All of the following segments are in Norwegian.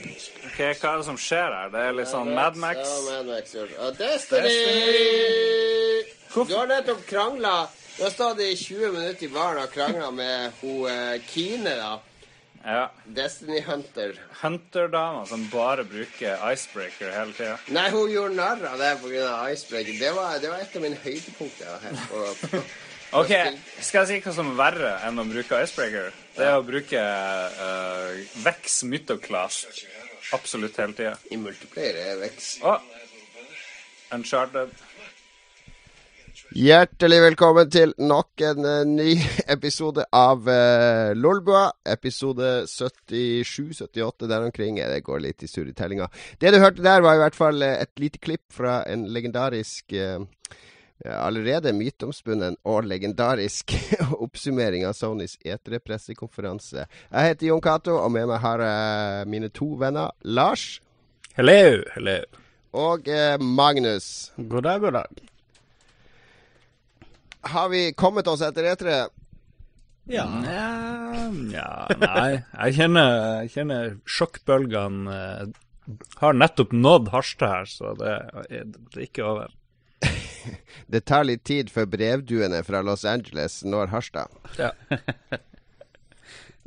Ok, Hva er det som skjer her? Det er litt sånn Mad Max. Ja, Mad Max. ja. Og Destiny! Du har nettopp krangla Du har stått i 20 minutter i baren og krangla med hun eh, Kine, da. Ja. Destiny Hunter. Hunter-dama som bare bruker icebreaker hele tida. Nei, hun gjorde narr av det pga. Icebreaker. Det var, det var et av mine høydepunkter her. På, på, Ok, Skal jeg si hva som er verre enn å bruke icebreaker? Det er å bruke uh, Vex Mythoclass absolutt hele tida. I multiplayer er Vex. Å! Uncharted. Hjertelig velkommen til nok en uh, ny episode av uh, Lolbua. Episode 77-78 der omkring. Det går litt i surr i tellinga. Det du hørte der, var i hvert fall et lite klipp fra en legendarisk ja, Allerede myteomspunnen og legendarisk oppsummering av Sonys E3-pressekonferanse. Jeg heter Jon Cato, og med meg har jeg mine to venner. Lars Hello, hello. og eh, Magnus. God dag, god dag. Har vi kommet oss etter E E3? Ja. Nja, nei. Jeg kjenner, jeg kjenner sjokkbølgene eh, har nettopp nådd Harstad her, så det det er ikke over. Det tar litt tid før brevduene fra Los Angeles når Harstad. Ja.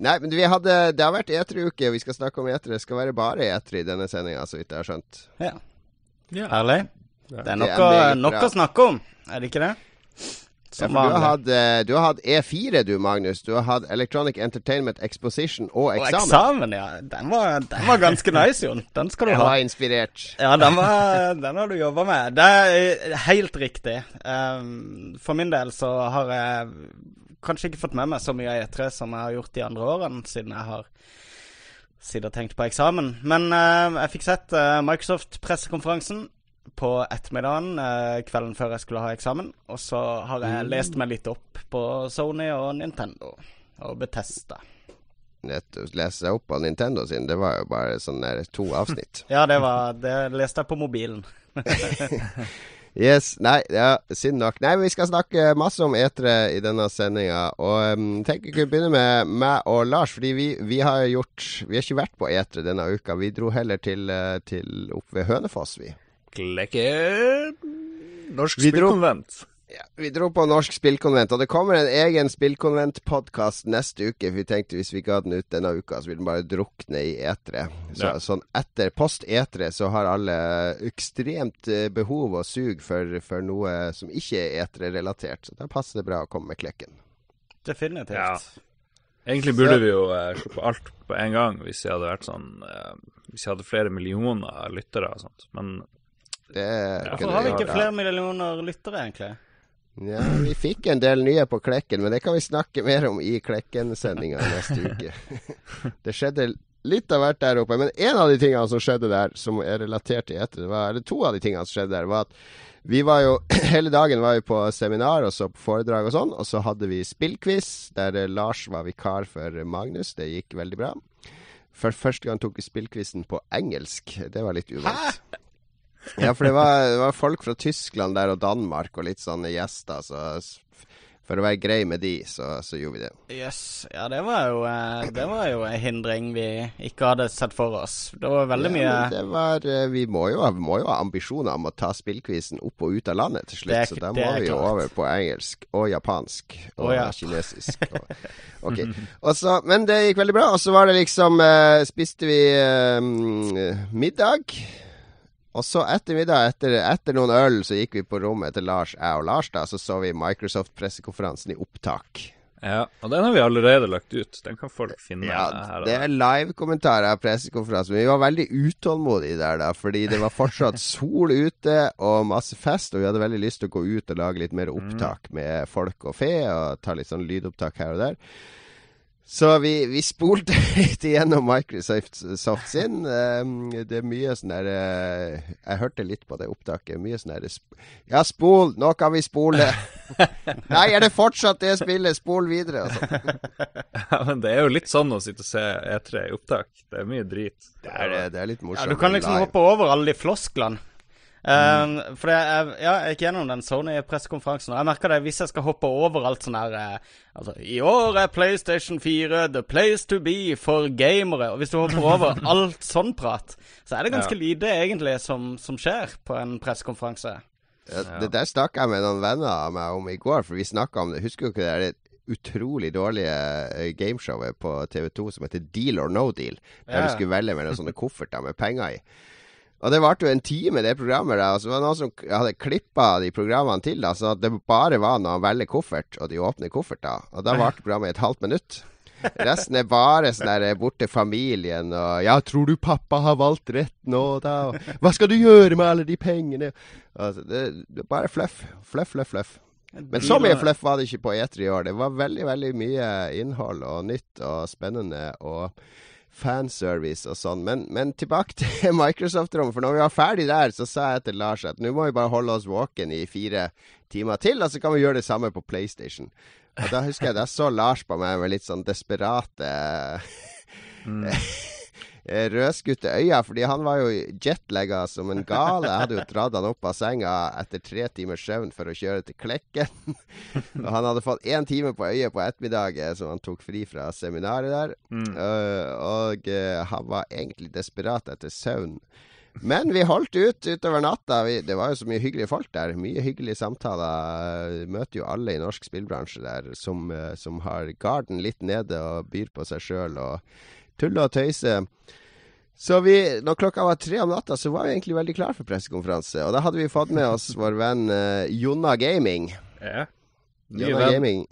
Nei, men vi hadde, det har vært E3-uke, og vi skal snakke om E3. Det skal være bare E3 i denne sendinga, så vidt jeg har skjønt. ja. Ja. Herlig. Det er Det noe, er meget noe å snakke om, er det ikke det? Ja, du har, hatt, eh, du har hatt E4, du, Magnus. Du har hatt Electronic Entertainment Exposition og Og eksamen. eksamen, ja. Den var, den var ganske nice, Jon. Den skal du Jeg ha. var inspirert. Ja, den, var, den har du jobba med. Det er helt riktig. Um, for min del så har jeg kanskje ikke fått med meg så mye av E3 som jeg har gjort de andre årene, siden jeg har siden jeg tenkt på eksamen. Men uh, jeg fikk sett uh, Microsoft-pressekonferansen på ettermiddagen eh, kvelden før jeg skulle ha eksamen. Og så har jeg lest meg litt opp på Sony og Nintendo og Betesta. Lese seg opp på Nintendo sin. Det var jo bare sånn der to avsnitt. Ja, det var Det leste jeg på mobilen. Yes, nei, ja, synd nok. Nei, vi skal snakke masse om E3 i denne sendinga. Og um, tenk vi kunne begynne med meg og Lars, fordi vi, vi har gjort Vi har ikke vært på E3 denne uka. Vi dro heller til, eh, til opp ved Hønefoss, vi. Klekken Norsk Vi dro- spillkonvent. Ja, vi dro på Norsk Spillkonvent, og det kommer en egen Spillkonvent-podkast neste uke. For vi tenkte hvis vi ikke hadde den ut denne uka, så ville den bare drukne i E3. Så, Ja. Sånn etter post E3 så har alle ekstremt eh, behov og sug for, for noe som ikke er E3-relatert. Så da passer det bra å komme med klekken. Definitivt. Ja. Egentlig burde vi jo slå på alt på en gang hvis vi hadde vært sånn eh, Hvis vi hadde flere millioner lyttere og sånt. Men Det Ja, Hvorfor har vi ikke flere millioner lyttere, egentlig? Ja, vi fikk en del nye på Klekken, men det kan vi snakke mer om i Klekken-sendinga neste uke. det skjedde litt av hvert der oppe. Men en av de tingene som skjedde der, som er relatert til etter, var, eller to av de tingene som skjedde der, var at vi var jo Hele dagen var vi på seminar og så på foredrag og sånn, og så hadde vi spillquiz, der eh, Lars var vikar for Magnus. Det gikk veldig bra. For første gang tok vi spillquizen på engelsk. Det var litt uvant. Ja, for det var, det var folk fra Tyskland der og Danmark og litt sånne gjester, så for å være grei med de, så, så gjorde vi det. Jøss. Ja, det var jo eh, Det var jo en hindring vi ikke hadde sett for oss. Det var veldig ja, mye det var, eh, Vi må jo, ha, må jo ha ambisjoner om å ta spillquizen opp og ut av landet til slutt, Det så da må vi jo over på engelsk og japansk og oh, ja. kinesisk. Og, ok. Også, men det gikk veldig bra. Og så var det liksom eh, Spiste vi um, middag. Og så etter middag, etter, etter noen øl, så gikk vi på rommet til Lars, jeg og Lars, da, så så vi Microsoft-pressekonferansen i opptak. ja, og den har vi allerede lagt ut. Den kan folk finne Ja, her. det er live-kommentarer av pressekonferansen. Vi var veldig utålmodige der, da. Fordi det var fortsatt sol ute og masse fest. Og vi hadde veldig lyst til å gå ut og lage litt mer opptak med folk og fe. Og ta litt sånn lydopptak her og der. Så vi, vi spolte litt igjennom Microsoft Soft sin. Um, det er mye sånn der eh, Jeg hørte litt på det opptaket. Mye sånn der sp Ja, spol! Nå kan vi spole! Nei, er det fortsatt det spillet? Spol videre! Sånn. Ja, men det er jo litt sånn å sitte og se E3 i opptak. Det er mye drit. Det er, det er litt Ja, du kan liksom live. hoppe over alle de flosklene. Um, for jeg, ja, jeg gikk gjennom den Sony-pressekonferansen, og jeg merker det hvis jeg skal hoppe over alt sånn her eh, Altså, i år er PlayStation 4 the place to be for gamere. Og hvis du hopper over alt sånn prat, så er det ganske Ja. lite egentlig som, som skjer på en pressekonferanse. Ja, Det der snakka jeg med noen venner av meg om i går, for vi snakka om det. Husker du ikke det Det utrolig dårlige eh, gameshowet på TV2 som heter Deal or no deal? Der Ja. du skulle velge mellom sånne kofferter med penger i. Og det varte jo en time, det programmet. der, og så var det noen som hadde klippa de programmene til, da, så at det bare var når han velger koffert, og de åpner da. Og da varte programmet i et halvt minutt. Resten er bare sånn der borte familien og 'Ja, tror du pappa har valgt rett nå, da?' Og, 'Hva skal du gjøre med alle de pengene?' Altså, det, det er bare fluff. Fluff, fluff, fluff. Men så mye fluff var det ikke på E3 i år. Det var veldig, veldig mye innhold og nytt og spennende og fanservice og sånn. Men, men tilbake til Microsoft-rommet. For når vi var ferdig der, så sa jeg til Lars at nå må vi bare holde oss våken i fire timer til, og så kan vi gjøre det samme på PlayStation. Og da husker jeg da så Lars på meg med litt sånn desperate eh, rødskutte øyne, fordi han var jo jetlagga som en gal. Jeg hadde jo dratt han opp av senga etter tre timers søvn for å kjøre til Klekken. og han hadde fått én time på øyet på ettermiddagen, som han tok fri fra seminaret der. Eh, og eh, han var egentlig desperat etter søvn. Men vi holdt ut utover natta. Vi, det var jo så mye hyggelige folk der. Mye hyggelige samtaler. Eh, Møter jo alle i norsk spillbransje der som, eh, som har garden litt nede og byr på seg sjøl og tuller og tøyser. Så vi, når klokka var tre om natta, så var vi egentlig veldig klar for pressekonferanse. Og da hadde vi fått med oss vår venn uh, Jonna Gaming. Ja. Nye Jonna venn. Gaming,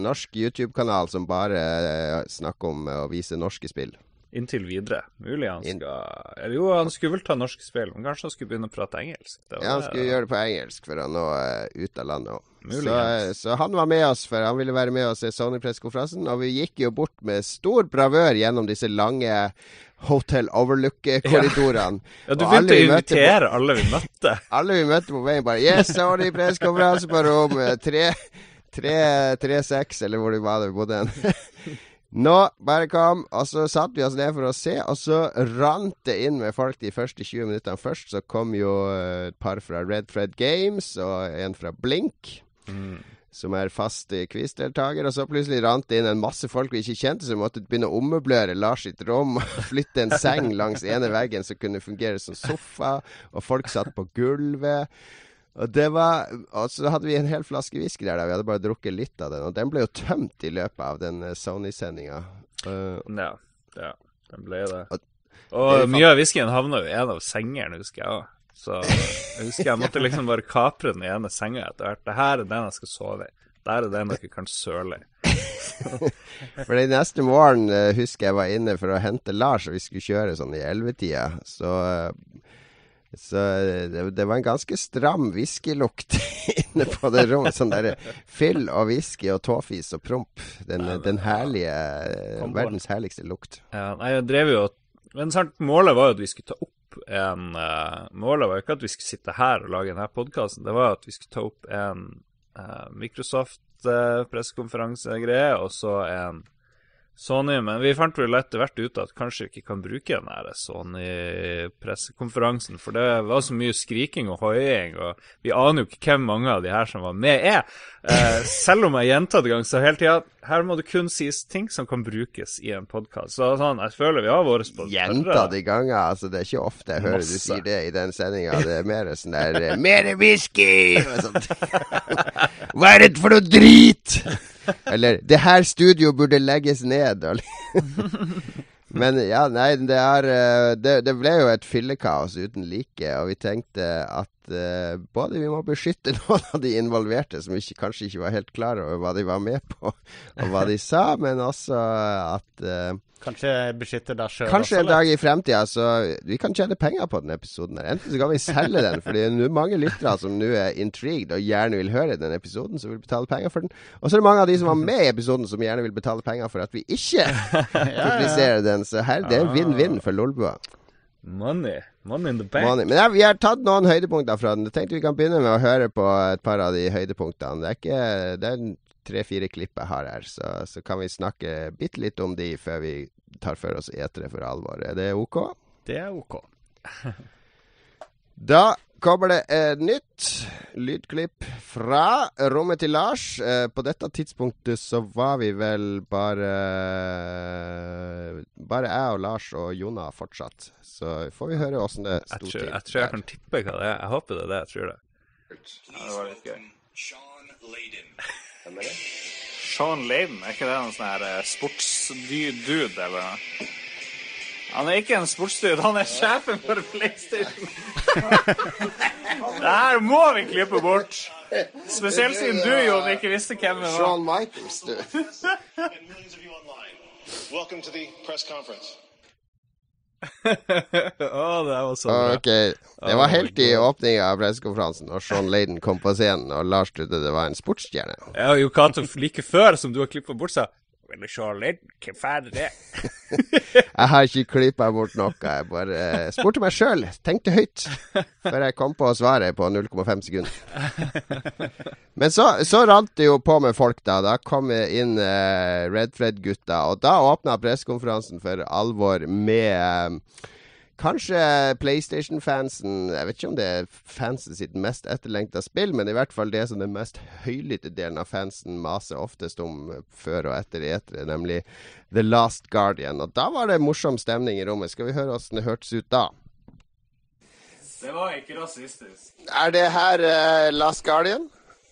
norsk YouTube-kanal som bare uh, snakker om uh, å vise norske spill. Inntil videre. Mulig han skal Eller jo, han skulle vel ta norsk spill, men kanskje han skulle begynne å prate engelsk. Ja, han det- skulle gjøre det på engelsk for å nå uh, ut av landet òg. Så, eh, så han var med oss, for han ville være med oss i Sony-pressekonferansen. Og vi gikk jo bort med stor bravør gjennom disse lange Hotel Overlook-korridorene. Ja, du Og alle begynte å invitere på- alle vi møtte. Alle vi møtte på veien, bare Yes, Sony-pressekonferanse på rom eh, tre- tre- 3-6, eller hvor det var det vi bodde hen. Nå, bare kom. Og så satte vi oss ned for å se, og så rant det inn med folk de første 20 minuttene. Først så kom jo eh, et par fra Red Fred Games og en fra Blink. Som er fast eh, quizdeltaker. Og så plutselig rant det inn en masse folk vi ikke kjente, som måtte begynne å ommøblere Lars sitt rom. Flytte en seng langs ene veggen som kunne fungere som sofa. Og folk satt på gulvet. Og det var Og så hadde vi en hel flaske whisky der, da. vi hadde bare drukket litt av den. Og den ble jo tømt i løpet av den eh, Sony-sendinga. Uh, Ja, ja, den ble det. Og- Og mye av whiskyen havna jo i en av sengene, husker jeg òg. Så jeg husker jeg måtte liksom bare kapre den ene senga etter hvert. Det her er den jeg skal sove i. Der er den dere kan søle i. For den neste morgen eh, husker jeg var inne for å hente Lars, og vi skulle kjøre sånn i ellevetida. Så, eh, så eh, det, det var en ganske stram whiskylukt inne på det rommet. Sånn der fyll og whisky og tåfis og promp. Den, den herlige ja. Verdens herligste lukt. Ja, nei, jeg drev jo Men sant, målet var jo at vi skulle ta opp en uh, Målet var jo ikke at vi skulle sitte her og lage denne podkasten, det var at vi skulle ta opp en uh, Microsoft-pressekonferansegreie og så en Sony. Men vi fant vel etter hvert ut at kanskje vi ikke kan bruke den her Sony-pressekonferansen, for det var så mye skriking og hoiing, og vi aner jo ikke hvem mange av de her som var med, er. Eh, selv om jeg gjentatte ganger sa hele tida her må det kun sies ting som kan brukes i en podkast. Så sånn, jeg føler vi har våre spørsmål. Gjentatte ganger. Altså, det er ikke ofte jeg hører du Masse. sier det i den sendinga. Det er mer sånn der eh, Mer whisky! Hva er det for noe drit? Eller 'Det her studio burde legges ned'. Men ja, nei, det er eh, Det, det ble jo et fyllekaos uten like, og vi tenkte at eh, både vi må beskytte noen av de involverte som ikke, kanskje ikke var helt klar over hva de var med på, og hva de sa, men også at eh, Kanskje beskytte deg sjøl Kanskje en dag i fremtida så vi kan tjene penger på denne episoden. her. Enten så kan vi selge den, for det er mange lyttere som nå er intrigued og gjerne vil høre den episoden, som vil betale penger for den. Og så er det mange av de som var med i episoden, som gjerne vil betale penger for at vi ikke publiserer den. Så her, det er vinn-vinn for Lolbua. Money. Money in the bank. Money. Men ja, vi har tatt noen høydepunkter fra den. Jeg tenkte vi kan begynne med å høre på et par av de høydepunktene. Det er ikke Det er tre-fire klipp jeg har her, så, så kan vi snakke bitte litt om de før vi tar for oss etere for alvor. Er det OK? Det er OK. Da kommer det et nytt lydklipp fra rommet til Lars. Eh, på dette tidspunktet så var vi vel bare Bare jeg og Lars og Jona fortsatt. Så får vi høre åssen det sto til. jeg tror jeg kan tippe hva det er. Jeg håper det er det. Jeg tror det. det var litt gøy. Sean Layden, er ikke det en sånn her eh, sportsdude, eller noe? Han er ikke en sportsdude, han er sjefen for PlayStation. det her må vi klippe bort. Spesielt siden du, Jon, ikke visste hvem det var. Shawn Michaels, du. And millions of you online. Welcome to the press conference. Å, det var så bra. Ok, Det var helt i åpninga av pressekonferansen når Sean Laden kom på scenen, og Lars trodde det var en sportsstjerne. Ja, Jo Cato like før som du har klippet bort, sa Vel, Charlotte, Hvem faen er det? Jeg har ikke klippa bort noe. Jeg bare eh, spurte meg sjøl, tenkte høyt, før jeg kom på svaret på 0,5 sekunder. Men så, så rant det jo på med folk, da. Da kom inn Red Fred-gutta. og da åpna pressekonferansen for alvor med eh, Kanskje PlayStation-fansen Jeg vet ikke om det er fansen sitt mest etterlengta spill, men i hvert fall det som den mest høylytte delen av fansen maser oftest om før og etter etere, nemlig The Last Guardian. Og da var det morsom stemning i rommet. Skal vi høre åssen det hørtes ut da? Det var ikke rasistisk. Er det her uh, Last Guardian?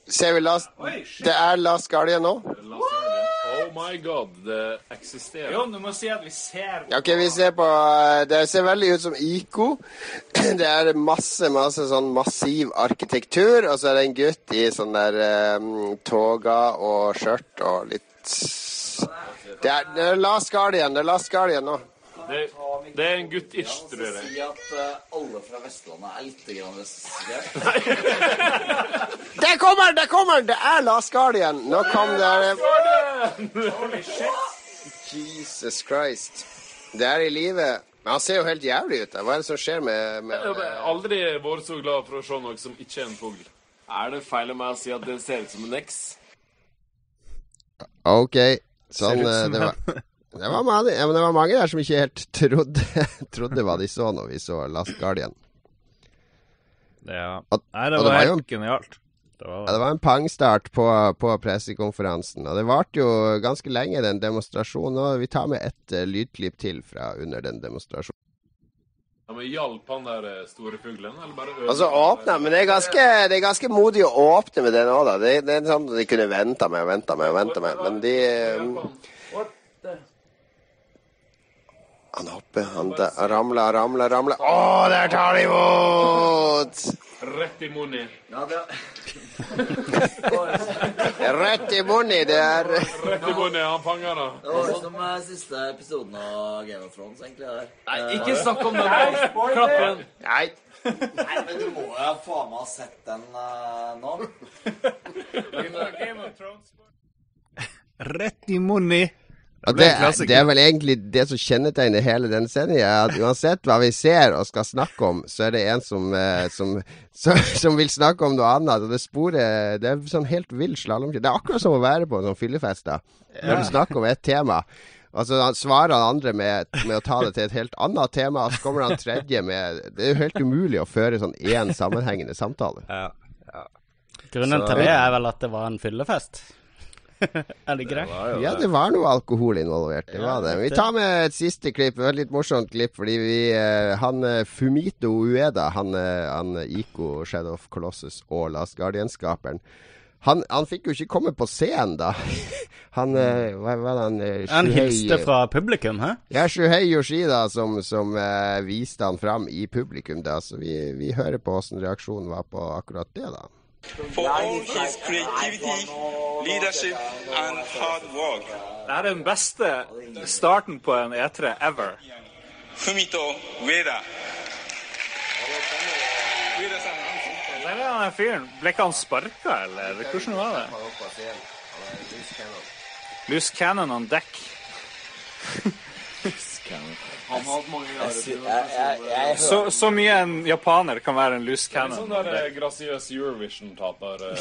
Ser vi Last Oi. Det er Last Guardian nå? Oh my god, det eksisterer. Jon, du må si at vi ser Ja, ok, vi ser på eh, Det ser veldig ut som IKO. Det er masse, masse sånn massiv arkitektur, og så er det en gutt i sånn der um, toga og skjørt og litt det er, det er Last Guardian. Det er Last Guardian nå. Det, det er en gutt ish, tror jeg. Si at uh, alle fra Vestlandet er litt grann Det Der kommer det Der kommer! Det er Lars Guardian. Nå kom det Jesus Christ. Det er i livet. Men han ser jo helt jævlig ut. Hva er det som skjer med, med Jeg har aldri vært så glad for å se noe som ikke er en fugl. Er det feil av meg å si at den ser ut som en X? Ok, sånn eh, det var, det, var mange, ja, det var mange der som ikke helt trodde, trodde hva de så når vi så Last Guardian. Ja. Nei, det det var jo- helt genialt. Det var Ja, det var en pangstart på, på pressekonferansen. Og det varte jo ganske lenge, den demonstrasjonen. Og vi tar med ett uh, lydklipp til fra under den demonstrasjonen. Ja, men Hjalp han der eh, store fuglen, eller bare ødela Altså åpna, men det er ganske, det er ganske modig å åpne med den òg, da. Det, det er sånn de kunne venta med og venta med og venta med. Men de eh, Han hopper, han, da- ramler, ramler, ramler. Å, der tar de imot! Rett i munnen. Ja, det, Rett i munnen, det er Rett i munnen, han fanger da. det var som eh, siste episoden av Game of Thrones, egentlig. Der. Nei, ikke snakk om den. Klapp igjen. Nei. Nei, men du må jo faen meg ha sett den uh, nå. Rett i munnen! Og det, er- det er vel egentlig det som kjennetegner hele denne sendinga. At uansett hva vi ser og skal snakke om, så er det en som, eh, som, som, som vil snakke om noe annet. Og det sporet Det er sånn helt vill slalåmkjøring. Det er akkurat som å være på en sånn fyllefest. da Når du snakker om et tema. Altså så svarer han andre med, med å ta det til et helt annet tema, og så kommer han tredje med Det er jo helt umulig å føre sånn én sammenhengende samtale. Ja. Grunnen Så- til det er vel at det var en fyllefest. Er det greit? det? Ja, det var noe alkohol involvert. Det var det. Vi tar med et siste klipp. Et litt morsomt klipp, fordi vi eh, Han eh, Fumito Ueda, han, eh, han Ico, Shadow of Colossus og Last Guardian-skaperen han, han fikk jo ikke komme på scenen, da. Han eh, Hva hva det han eh, Han hilste fra publikum, hæ? Ja, Shuhei Yoshida som, som uh, viste han fram i publikum, da. Så vi, vi hører på åssen reaksjonen var på akkurat det, da. For all his creativity, leadership, and hard work. Det er den beste starten på en E3 ever. Fumito Ueda. Ueda-san. Er den fyren. Ble ikke han sparka, eller hvordan var det? Loose cannon on deck. Han har hatt mange rare jeg, Så, så mye en japaner kan være en loose Sånn cannon. der eh, grasiøs Eurovision-taper. eh.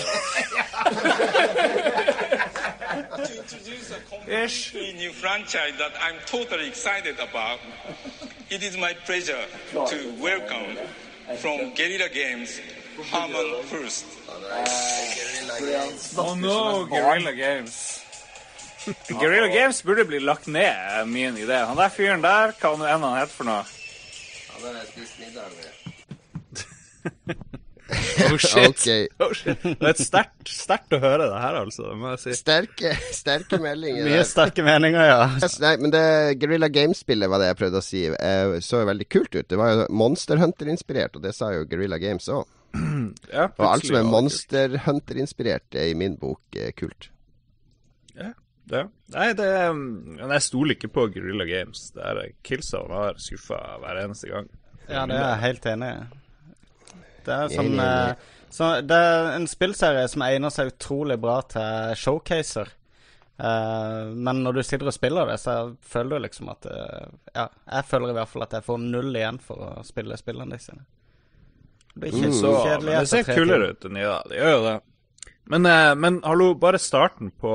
To introduce a completely new franchise that I'm totally excited about. It is my pleasure to welcome from Guerrilla Games, Harmon First. Oh no, Guerrilla Games. Guerrilla Games burde bli lagt ned, er min idé. Han der fyren der, hva nå enn han heter for noe. Han den er spist middag med. Oh shit. Okay. Oh, shit. Det er sterkt, sterkt å høre det her, altså. Det må jeg si. Sterke, sterke meldinger. Mye sterke meninger, ja. Yes, Nei, men det Guerrilla Games-spillet var det jeg prøvde å si. Eh, så jo veldig kult ut. Det var jo Monster Hunter-inspirert, og det sa jo Guerrilla Games òg. Ja, Og alt som er Monster Hunter-inspirert, er i min bok eh, kult. kult. Ja. Nei, det Men jeg stoler ikke på Guerrilla Games. Det er Killzone har skuffa hver eneste gang. Ja, det er jeg helt enig i. Det er sånn enig. eh, så Det er en spillserie som egner seg utrolig bra til showcaser. Eh, men når du sitter og spiller det, så føler du liksom at eh, Ja, jeg føler i hvert fall at jeg får null igjen for å spille spillene sine. Det men det ser kulere ut enn ja, det gjør jo det. Men, eh, men hallo, bare starten på,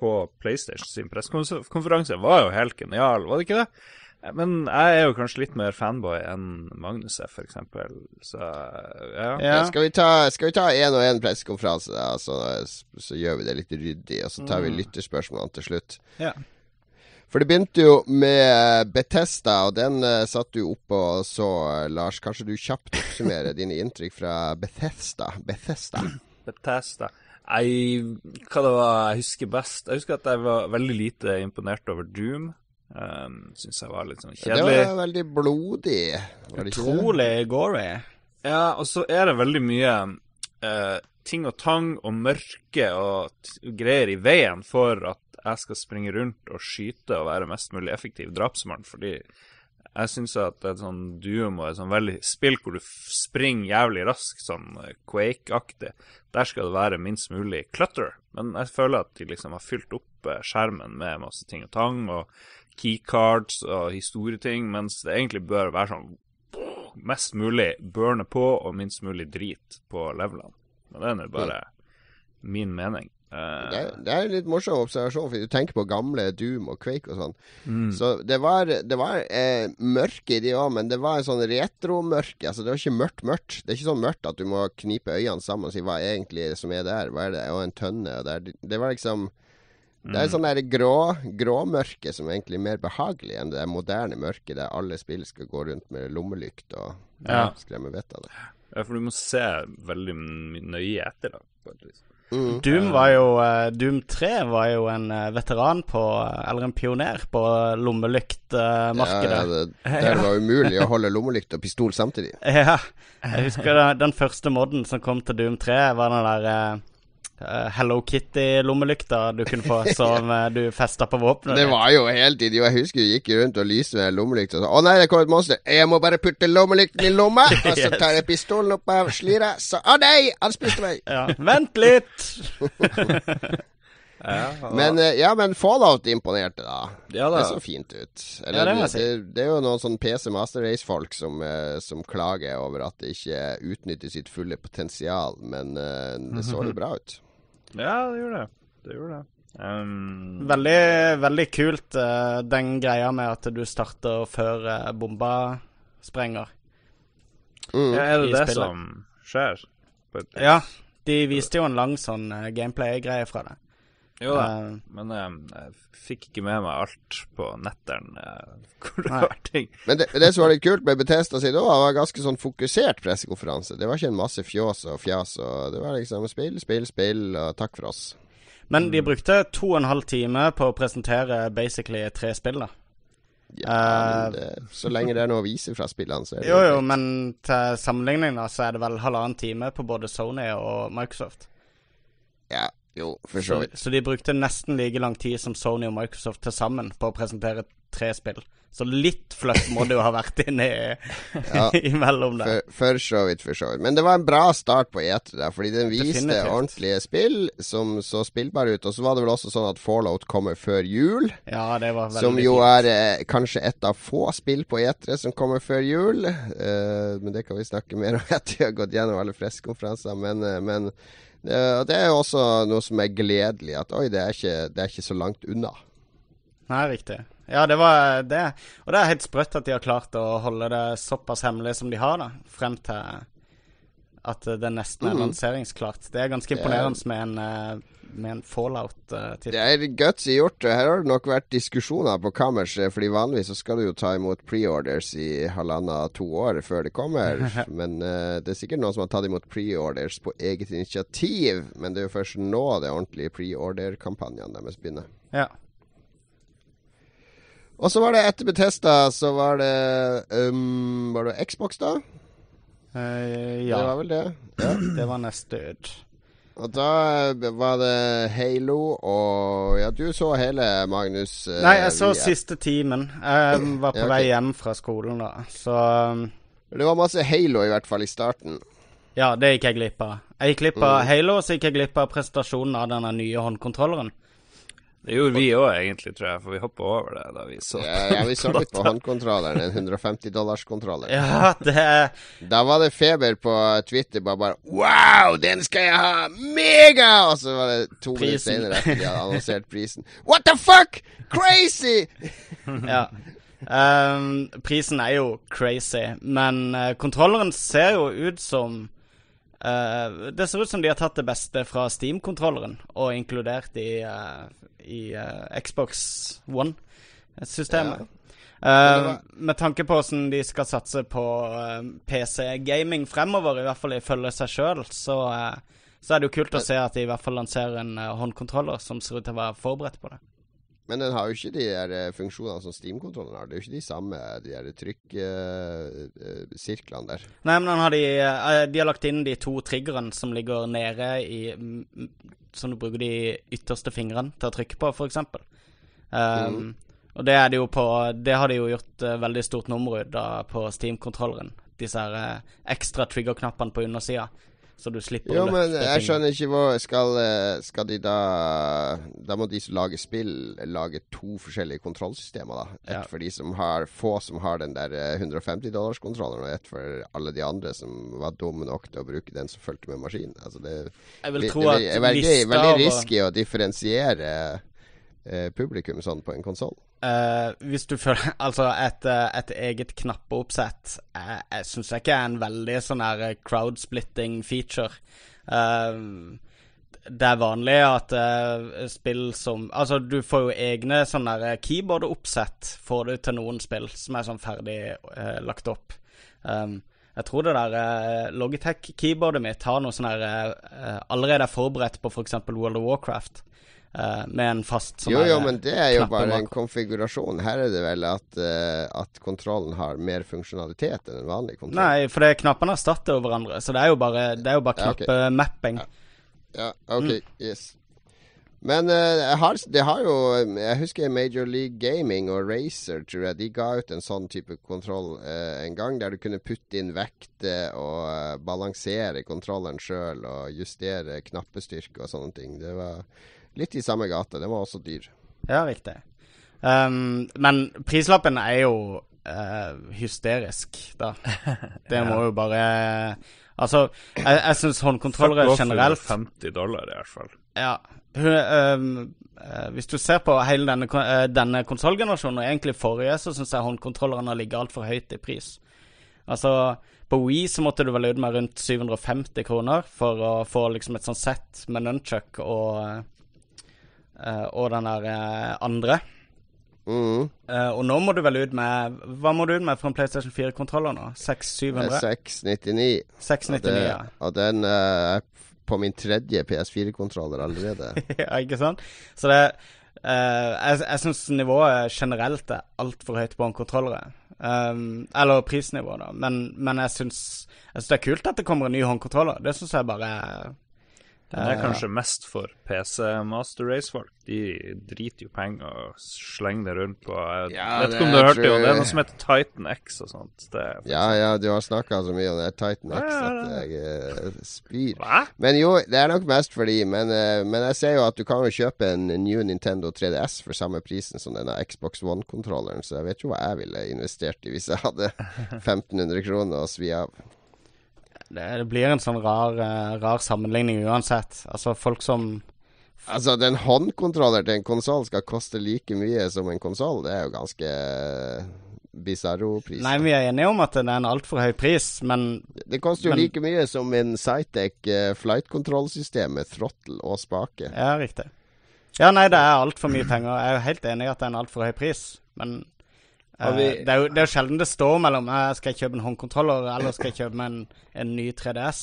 på PlayStation sin pressekonferanse var jo helt genial, var det ikke det? Men jeg er jo kanskje litt mer fanboy enn Magnus er, eksempel. Så ja. Ja. Skal vi ta skal vi ta en og en pressekonferanse, da? Så, så gjør vi det litt ryddig, og så tar vi lytterspørsmålene til slutt. Ja. For det begynte jo med Betesta, og den uh, satt du oppe og så, Lars. Kanskje du kjapt oppsummerer dine inntrykk fra Bethesda? Bethesda. Bethesda. Jeg, hva det var jeg husker best? Jeg husker at jeg var veldig lite imponert over Doom. Um, Syns jeg var litt sånn kjedelig. Det var veldig blodig, var det? Utrolig gory. Ja, og så er det veldig mye uh, ting og tang og mørke og t greier i veien for at jeg skal springe rundt og skyte og være mest mulig effektiv drapsmann, fordi jeg syns at et sånn Doom og et sånn veldig spill hvor du springer jævlig raskt, sånn eh, Quake-aktig, der skal det være minst mulig clutter. Men jeg føler at de liksom har fylt opp eh, skjermen med masse ting og tang, og keycards og historieting, mens det egentlig bør være sånn mest mulig burne på og minst mulig drit på levelene. Men det er nå bare min mening. Eh, Det er, det er en litt morsom observasjon, for du tenker på gamle Doom og Quake og sånn. mm. Så det var, det var eh, mørke i de òg, men det var en sånn retromørke. Altså, det var ikke mørkt mørkt. Det er ikke sånn mørkt at du må knipe øynene sammen og si hva er egentlig som er der. Hva er det? Og en tønne. Og det, er, det var liksom Det er sånn der grå gråmørke som egentlig er mer behagelig enn det moderne mørket der alle spill skal gå rundt med lommelykt og Ja. skremme vettet av det. Ja, for du må se veldig nøye etter, da. på et vis. Mm. Doom var jo eh, Doom 3 var jo en eh, veteran på Eller en pioner på lommelyktmarkedet. Ja, ja, det, der var umulig å holde lommelykt og pistol samtidig. Ja, jeg husker den første modden som kom til Doom 3, var den der eh, Hello Kitty-lommelykta du kunne få som eh, du festa på våpenet. Det var jo helt idiot. Jeg husker du gikk rundt og lyste med lommelykta. 'Å nei, det kom et monster'. 'Jeg må bare putte lommelykten i lomma', og så tar jeg pistolen opp av slira. Så 'Å nei, han spiste meg'. Ja, Vent litt! Men eh, ja, men Fallout imponerte, da. Ja da. Det så fint ut. Ja, det si. det, det er jo noen sånn PC Master Race-folk som, eh, som klager over at det ikke utnytter sitt fulle potensial, men eh, det så jo bra ut. Ja, det gjorde det. Det gjorde det. Um, Veldig, veldig kult eh, den greia med at du starter før uh, bomba sprenger. Mm. ja, er det det som skjer? Ja, de viste jo en lang sånn eh, gameplay-greie fra det. Jo da. uh, Men um, jeg fikk ikke med meg alt på netteren uh, hvor det var ting. Men det, det som var litt kult med Bethesda sin òg, var ganske sånn fokusert pressekonferanse. Det var ikke en masse fjås og fjas. Og det var liksom spill, spill, spill, og takk for oss. Men de brukte to og en halv time på å presentere basically tre spill, da. Ja, men det, så lenge det er noe å vise fra spillene, så er det Jo, jo, men til sammenligning da, så er det vel halvannen time på både Sony og Microsoft. Ja, jo, for så Så, vidt. så de brukte nesten like lang tid som Sony og Microsoft til sammen på å presentere tre spill. Så litt fluff må det jo ha vært inni Ja. imellom der. For, for så vidt, for så vidt. Men det var en bra start på E3, der, fordi den viste Definitivt. ordentlige spill som så spillbare ut. Og så var det vel også sånn at Fallout kommer før jul. Ja, det var veldig Som jo er eh, kanskje et av få spill på E3 som kommer før jul. Eh, men det kan vi snakke mer om etter vi har gått gjennom alle pressekonferanser. Men, eh, men det er jo også noe som er gledelig. At oi, det er ikke, det er ikke så langt unna. Nei, riktig. Ja, det var det. Og det er helt sprøtt at de har klart å holde det såpass hemmelig som de har, da. Frem til at det nesten er Mm. lanseringsklart. Det er ganske er- imponerende med en, eh, med en fallout-tittel. Det er gutsy gjort. Her har det nok vært diskusjoner på kammerset, fordi vanligvis så skal du jo ta imot preorders i halvannet to år før det kommer. Men uh, det er sikkert noen som har tatt imot preorders på eget initiativ. Men det er jo først nå det ordentlige preorder-kampanjene deres begynner. Ja. Og så var det etter Betesta, så var det um, Var det Xbox, da? Eh, Det var vel det? Ja. Det var neste ut. Og da eh, var det Halo og Ja, du så hele, Magnus. Uh, Nei, jeg så via- siste timen. Jeg var på Ja, okay. vei hjem fra skolen da, så um, Det var masse Halo, i hvert fall, i starten. Ja, det gikk jeg glipp av. Jeg gikk glipp av Mm. Halo, så gikk jeg glipp av presentasjonen av denne nye håndkontrolleren. Det gjorde vi òg, egentlig, tror jeg, for vi hoppa over det da vi så Ja, ja, vi så litt på håndkontrolleren. En 150 dollars kontroller. Ja, det Da var det feber på Twitter. Bare, bare Wow, den skal jeg ha! Mega! Og så var det to minutter senere etter de hadde annonsert prisen. What the fuck? Crazy! Ja. Um, prisen er jo crazy, men uh, kontrolleren ser jo ut som eh, Det ser ut som de har tatt det beste fra Steam-kontrolleren og inkludert i, uh, i uh, Xbox One-systemet. Eh, med tanke på hvordan de skal satse på PC-gaming fremover, i hvert fall ifølge seg sjøl, så, så er det jo kult å se at de i hvert fall lanserer en håndkontroller som ser ut til å være forberedt på det. Men den har jo ikke de der eh, funksjonene som Steam-kontrollen har. Det er jo ikke de samme de der trykksirklene der. Nei, men han har de, eh, de har lagt inn de to triggerne som ligger nede i mm, mm, Som du bruker de ytterste fingrene til å trykke på, f.eks. Um, Og det er det jo på Det har de jo gjort eh, veldig stort nummer ut av på Steam-kontrolleren. Disse her eh, ekstra trigger-knappene på undersida. Så du slipper Jo, å men løfte jeg fingeren. skjønner ikke hva skal, eh, skal de da Da må de som lager spill, lage to forskjellige kontrollsystemer, da. Ett Ja. for de som har få som har den der eh, 150 dollars-kontrolleren, og ett for alle de andre som var dumme nok til å bruke den som fulgte med maskinen. Altså det, Jeg vil det- det, det at er veldig, veldig risky å differensiere eh, publikum sånn på en konsoll. Eh, hvis du føler Altså, et, eh, et eget knappeoppsett Jeg, jeg syns ikke er en veldig sånn her crowdsplitting feature. Uh, det er vanlig at uh, spill som Altså, du får jo egne sånne eh, keyboard-oppsett får du til noen spill som er sånn ferdig eh, lagt opp. Um, jeg tror det der uh, Logitech-keyboardet mitt har noe sånn her eh, eh, Allerede er forberedt på f.eks. World of Warcraft. Eh, med en fast sånn Jo, jo, men det er jo bare en konfigurasjon. Her er det vel at, uh, at kontrollen har mer funksjonalitet enn en vanlig kontroll. Nei, for det, knappene erstatter jo hverandre, så det er jo bare, det er jo bare Ja, ok. knappemapping. Ja, OK. Mm. Yes. Men uh, har, det har jo Jeg husker Major League Gaming og Racer, tror jeg. De ga ut en sånn type kontroll uh, en gang, der du kunne putte inn vekter og uh, balansere kontrollen sjøl og justere knappestyrke og sånne ting. Det var litt i samme gate. Den var også dyr. Ja, riktig. Um, men prislappen er jo uh, hysterisk, da. Det må jo bare Altså, jeg, jeg syns håndkontrollere Fuck off generelt 50 dollar, i hvert fall. Ja. Hun, ehm, eh, hvis du ser på hele denne, eh, denne konsollgenerasjonen, og egentlig forrige, så syns jeg håndkontrollerne har ligget altfor høyt i pris. Altså, på Wii så måtte du vel ut med rundt 750 kroner for å få liksom et sånt sett med nunchuck og Og den der eh, andre. Mm. Uh, og nå må du vel ut med Hva må du ut med for en PlayStation 4-kontroller nå? 600-700? 699. 699, og, ja. og den uh, er på min tredje PS4-kontroller allerede. ja, ikke sant? Så det uh, Jeg, jeg syns nivået generelt er altfor høyt på håndkontrollere. Um, eller prisnivået, da. Men, men jeg syns det er kult at det kommer en ny håndkontroller. Det syns jeg bare er Den er eh, kanskje mest for PC Master Race-folk. De driter jo penger og slenger det rundt på Jeg Ja, vet ikke om du har hørt det, det er noe som heter Titan X og sånt. Det er Ja, ja, du har snakka så mye om det Titan X at jeg eh, spyr. Hva? Men jo, det er nok mest fordi men, eh, men jeg ser jo at du kan jo kjøpe en new Nintendo 3DS for samme prisen som denne Xbox One-kontrolleren, så jeg vet jo hva jeg ville investert i hvis jeg hadde 1500 kroner å svi av. det, blir en sånn rar, eh, rar sammenligning uansett. Altså, folk som Altså, den håndkontroller til en konsoll skal koste like mye som en konsoll. Det er jo ganske bisarro pris. Nei, vi er enige om at det er en altfor høy pris, men Det koster jo men- like mye som en Cytec flightkontrollsystem flight-kontrollsystem med throttle og spake. Ja, riktig. Ja, nei, det er altfor mye penger. Jeg er jo helt enig i at det er en altfor høy pris, men eh, vi- det, er jo, det er jo sjelden det står mellom eh, Skal jeg kjøpe en håndkontroller, eller skal jeg kjøpe en, en ny 3DS?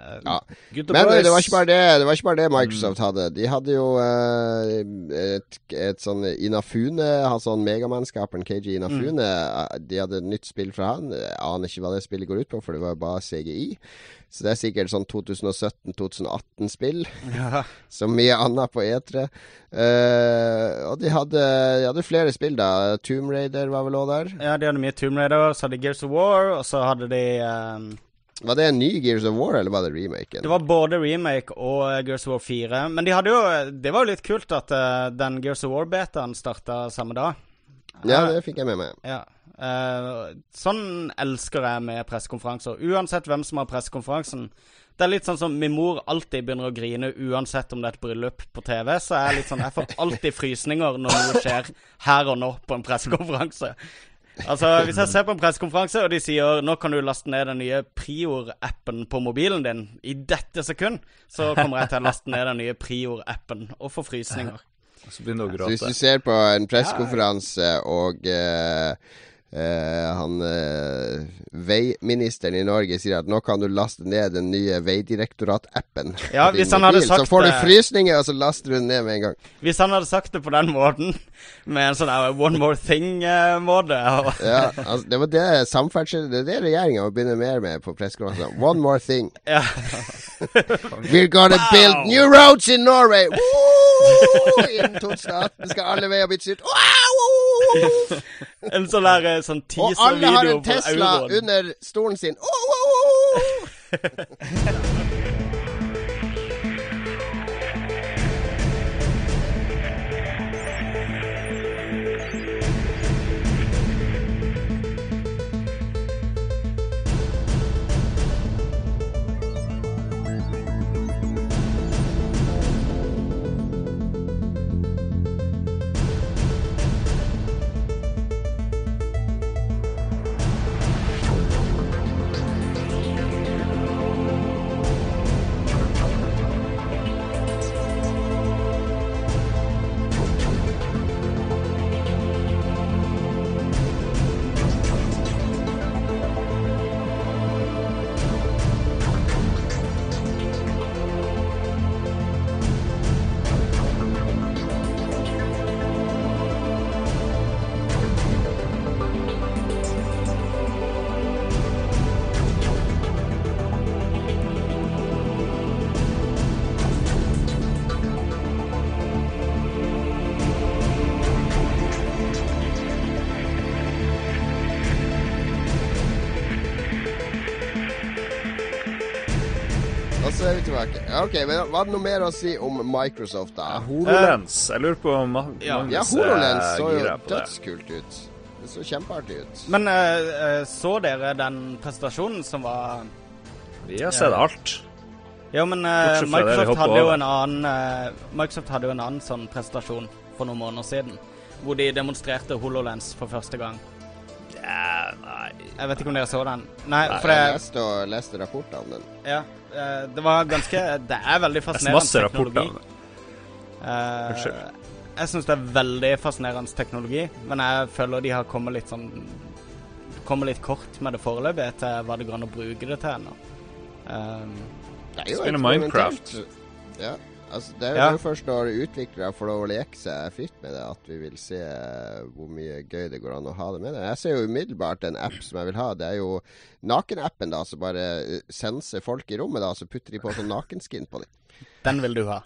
Eh, Ja. Men eh, det var ikke bare det Det var ikke bare det Microsoft hadde. De hadde jo eh, et, et sånn Inafune, han sånn Megamann-skaperen KG Inafune. Mm. De hadde et nytt spill fra han. Jeg aner ikke hva det spillet går ut på, for det var bare CGI. Så det er sikkert sånn 2017-2018-spill, ja. som mye annet på E3. Eh, og de hadde, de hadde flere spill, da. Tomb Raider var vel òg der. ja, de hadde mye Tomb Raider, så hadde de Gears of War, og så hadde de eh, Var det en ny Gears of War, eller var det remaken? Det var både remake og eh, Gears of War 4. Men de hadde jo Det var jo litt kult at uh, den Gears of War-betaen starta samme dag. Ja, det fikk jeg med meg. Ja. Uh, sånn elsker jeg med pressekonferanser. Uansett hvem som har pressekonferansen. Det er litt sånn som min mor alltid begynner å grine uansett om det er et bryllup på TV. Så er litt sånn Jeg får alltid frysninger når noe skjer her og nå på en pressekonferanse. Altså, Hvis jeg ser på en pressekonferanse, og de sier nå kan du laste ned den nye Prior-appen på mobilen din i dette sekund, så kommer jeg til å laste ned den nye Prior-appen og få frysninger. Så begynner du å Så hvis du ser på en pressekonferanse, og eh, eh, han eh, veiministeren i Norge sier at nå kan du laste ned den nye Veidirektorat-appen Ja, hvis han hadde sagt så får du frysninger, og så laster du den ned med en gang. Hvis han hadde sagt det på den måten, med en sånn one more thing-måte Ja, altså, det var det samferdsel Det er det regjeringa må begynne mer med på pressekonferanser. One more thing. Ja. We're gonna build new roads in Norway! Woo! Innen 2018 skal alle veier bli ut. Wow! En sånn der sånn Og alle har en Tesla under stolen sin. Oh, oh, oh! Tilbake. Ok, men Var det noe mer å si om Microsoft, da? HoloLens. Jeg lurer på om Ma- Ja. Ja, HoloLens er så jo det. dødskult ut. Det så kjempeartig ut. Men eh, eh, så dere den presentasjonen som var Vi har sett alt. Ja, men eh, det vi Microsoft hadde jo en annen uh, Microsoft hadde jo en annen sånn presentasjon for noen måneder siden. Hvor de demonstrerte HoloLens for første gang. Ja, nei Jeg vet ikke om dere så den? Nei, Nei, for jeg leste, og, leste rapporten om den. Ja, eh, det var ganske Det er veldig fascinerende masse rapporter teknologi. om det. Eh, jeg syns det er veldig fascinerende teknologi, men jeg føler de har kommet litt sånn Kommet litt kort med det foreløpig til hva det går an å bruke det til ennå. Um, Det er jo Spiller. Minecraft. Ja. Altså, det er Ja. jo først når utviklere får lov å leke seg fritt med det, at vi vil se hvor mye gøy det går an å ha det med det. Jeg ser jo umiddelbart en app som jeg vil ha. Det er jo nakenappen, da, som bare eh, senser folk i rommet, da, så putter de på sånn nakenskin på dem. den vil du ha.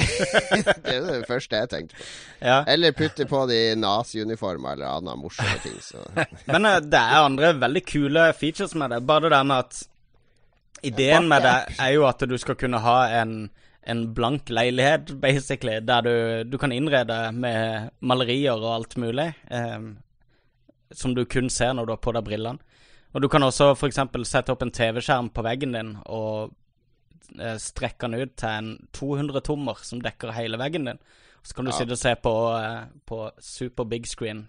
Det er det første jeg tenkte på. Ja. Eller putte på de naziuniformer eller andre morsomme ting. Så. Men eh, det er andre veldig kule features med det. Bare det der med at Ideen med det er jo at du skal kunne ha en, en blank leilighet, basically, der du, du kan innrede med malerier og alt mulig. Eh, som du kun ser når du har på deg brillene. Og du kan også f.eks. sette opp en TV-skjerm på veggen din og eh, strekke den ut til en 200-tommer som dekker hele veggen din. Så kan du Ja. sitte og se på, eh, på super big screen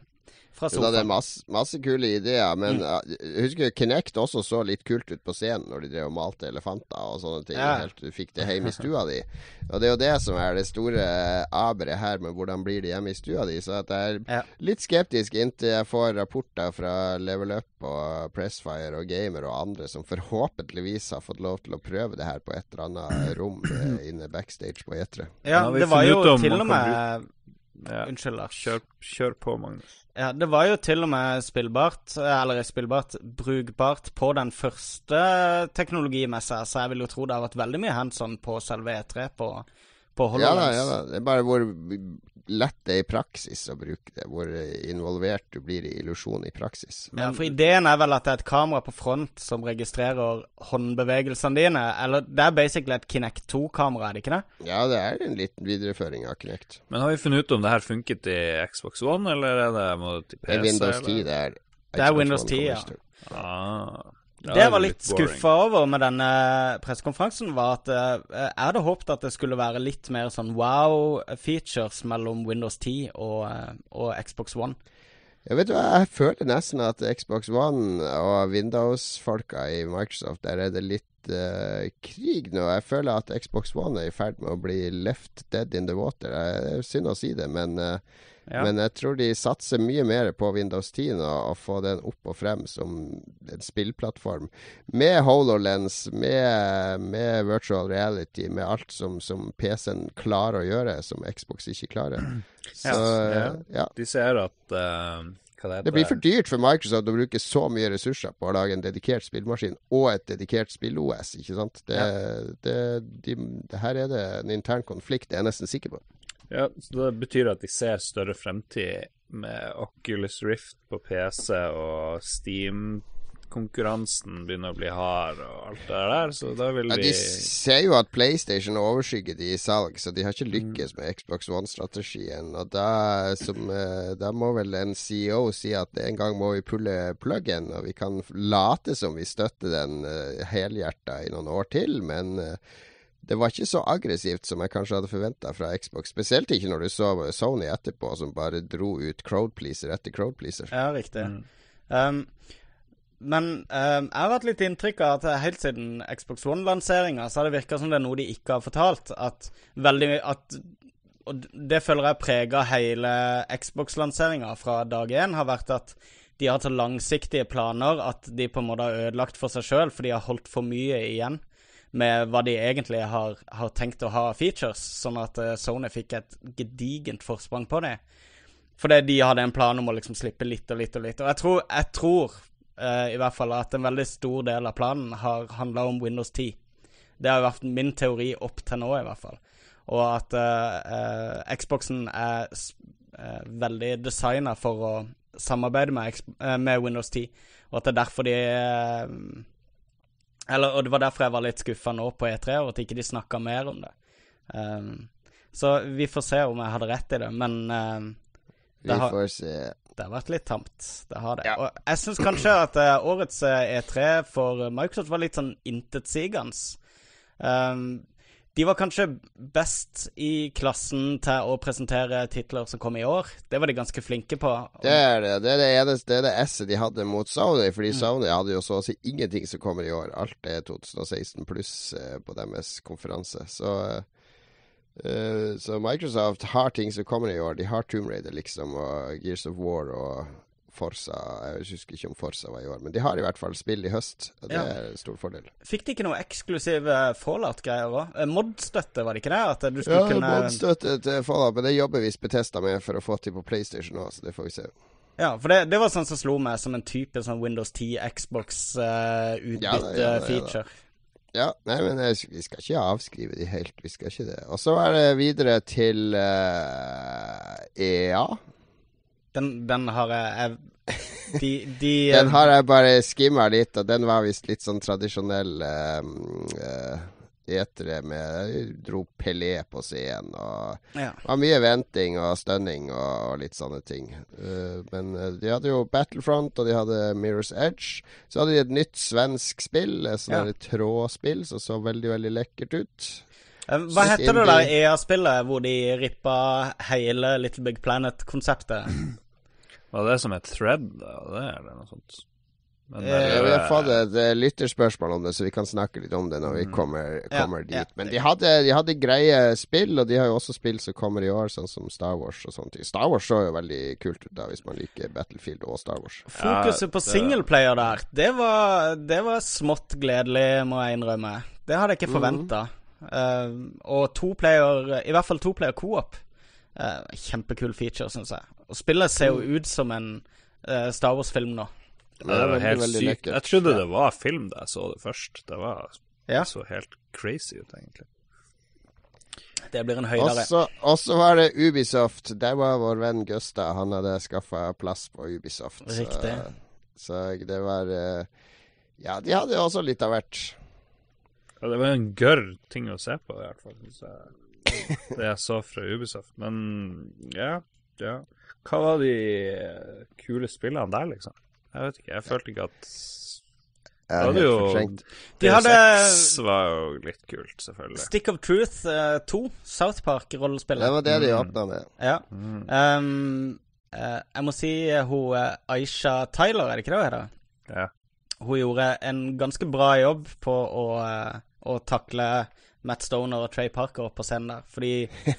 fra Jo da, det er masse, masse kule ideer, men Mm. uh, husker Kinect også så litt kult ut på scenen når de drev og malte elefanter og sånne ting. Ja. Helt du fikk det hjemme i stua di. Og det er jo det som er det store aberet her med hvordan blir det hjemme i stua di. Så at jeg er litt skeptisk inntil jeg får rapporter fra Level Up og Pressfire og Gamer og andre som forhåpentligvis har fått lov til å prøve det her på et eller annet rom eh, inne backstage på E3. Ja, det var jo til og med Unnskyld, Lars. Kjør, kjør på, Magnus. Ja, det var jo til og med spillbart, eller spillbart, brukbart på den første teknologimessa, så jeg vil jo tro det har vært veldig mye hands on på selve E3 på, på Ja da, ja da. Det er bare hvor lett det er i praksis å bruke det. Hvor involvert du blir i illusjon i praksis. Ja, for ideen er vel at det er et kamera på front som registrerer håndbevegelsene dine. Eller det er basically et Kinect 2-kamera, er det ikke det? Ja, det er en liten videreføring av Kinect. Men har vi funnet ut om det her funket i Xbox One, eller er det mot PC? Det er Windows 10, eller? det er Det er Windows 10, ja. Ah. Det jeg var litt boring. skuffa over med denne pressekonferansen, var at eh, jeg hadde håpet at det skulle være litt mer sånn wow-features mellom Windows 10 og, eh, og Xbox One. Jeg vet du hva, jeg føler nesten at Xbox One og Windows-folka i Microsoft, der er det litt uh, krig nå. Jeg føler at Xbox One er i ferd med å bli left dead in the water. Det er synd å si det, men, eh, Ja. men jeg tror de satser mye mer på Windows 10 nå, og få den opp og frem som en spillplattform. Med HoloLens, med, med virtual reality, med alt som, som PC-en klarer å gjøre, som Xbox ikke klarer. Så Ja. ja. De ser at uh, Hva det heter Det blir for dyrt for Microsoft å bruke så mye ressurser på å lage en dedikert spillmaskin og et dedikert spill-OS, ikke sant? Det, det, de, det her er det en intern konflikt, det er jeg nesten sikker på. Ja, så Det betyr at de ser større fremtid med Oculus Rift på PC og Steam-konkurransen begynner å bli hard og alt det der, så da vil de Ja, de ser jo at PlayStation overskygger de i salg, så de har ikke lykkes med Xbox One-strategien. Og da, som, eh, da må vel en CEO si at en gang må vi pulle pluggen, og vi kan late som vi støtter den uh, helhjerta i noen år til, men eh, det var ikke så aggressivt som jeg kanskje hadde forventa fra Xbox. Spesielt ikke når du så Sony etterpå, som bare dro ut crowdpleaser etter crowdpleaser. Ja, riktig. Um, men um, jeg har hatt litt inntrykk av at helt siden Xbox One-lanseringa, så har det virka som det er noe de ikke har fortalt. At veldig at, Og det føler jeg prega hele Xbox-lanseringa fra dag én, har vært at de har så langsiktige planer at de på en måte har ødelagt for seg sjøl, for de har holdt for mye igjen med hva de egentlig har, har tenkt å ha features, sånn at eh, Sony fikk et gedigent forsprang på det. Fordi de hadde en plan om å liksom slippe litt og litt og litt. Og jeg tror, jeg tror uh, i hvert fall at en veldig stor del av planen har handla om Windows 10. Det har vært min teori opp til nå, i hvert fall. Og at uh, uh, Xboxen er veldig designa for å samarbeide med, med Windows 10, og at det er derfor de eller, Og det var derfor jeg var litt skuffa nå på E3, og at ikke de snakka mer om det. Um, så vi får se om jeg hadde rett i det, men um, det, har, det har vært litt tamt. Det har det. Og jeg syns kanskje at uh, årets eh, E3 for Microsoft var litt sånn intetsigende. Um, de var kanskje best i klassen til å presentere titler som kom i år. Det var de ganske flinke på. Det er det. Det er det eneste Det det S-et de hadde mot Sony, fordi Sony hadde jo så å si ingenting som kommer i år. Alt er 2016 pluss eh, på deres konferanse. Så uh, Så Microsoft har ting som kommer i år. De har Tomb Raider, liksom, og Gears of War og Forsa. Jeg husker ikke om Forsa var i år, men de har i hvert fall spill i høst. Og det Ja. er en stor fordel. Fikk de ikke noe eksklusive Fallout-greier òg? Mod-støtte, var det ikke det? At du skulle Ja, kunne modstøtte til Fallout, men det jobber vi Betesta med for å få til på PlayStation òg, så det får vi se. Ja, for det, det var sånn som slo meg som en type sånn Windows 10 Xbox-utbytte-feature. Ja ja ja. Ja, nei, men jeg, vi skal ikke avskrive de helt. Vi skal ikke det. Og så er det videre til uh, EA. Den, den har jeg, jeg De, de Den har jeg bare skimma litt, og den var visst litt sånn tradisjonell eh, uh, etere med Dro Pelé på scenen og Ja. var mye venting og stønning og, og litt sånne ting. Uh, men eh, de hadde jo Battlefront, og de hadde Mirror's Edge. Så hadde de et nytt svensk spill, et sånt Ja. trådspill som så veldig, veldig lekkert ut. Eh, Hva Litt heter det der. EA-spillet hvor de rippa hele Little Big Planet-konseptet? Var det som et thread, da? Det er det noe sånt? Men Eh, det er- vi har fått et eh, lytterspørsmål om det, så vi kan snakke litt om det når vi kommer, Ja, dit. ja. Men de hadde, de hadde greie spill, og de har jo også spill som kommer i år, sånn som Star Wars og sånne ting. Star Wars så jo veldig kult ut da, hvis man liker Battlefield og Star Wars. Fokuset på singleplayer der, det var, det var smått gledelig, må jeg innrømme. Det hadde jeg ikke forventa. Og to player, i hvert fall to player co-op. eh, kjempekul feature, syns jeg. Og spillet ser jo ut som en eh, Star Wars-film nå. Det var veldig, helt veldig sykt. Jeg trodde det var film da jeg så det først. Det var Ja. så helt crazy ut, egentlig. Det blir en høydere. så og så var det Ubisoft. Der var vår venn Gustav. Han hadde skaffa plass på Ubisoft. Riktig. Så, det var eh, Ja, de hadde også litt av hvert. Ja, det var en gørr ting å se på, i hvert fall. jeg. Det jeg så fra Ubisoft. Men ja, ja. Hva var de eh, kule spillene der, liksom? Jeg vet ikke. Jeg følte ikke at Jeg Det hadde jo. De hadde D6 var jo litt kult, selvfølgelig. Stick of Truth eh, 2, South Park-rollespillet. Det var det de Mm. åpna med. Ja. Um, uh, jeg må si eh, hun uh, Aisha Tyler, er det ikke det hun heter? Ja. Hun gjorde en ganske bra jobb på å, eh, å takle Matt Stoner og Trey Parker på scenen der. Fordi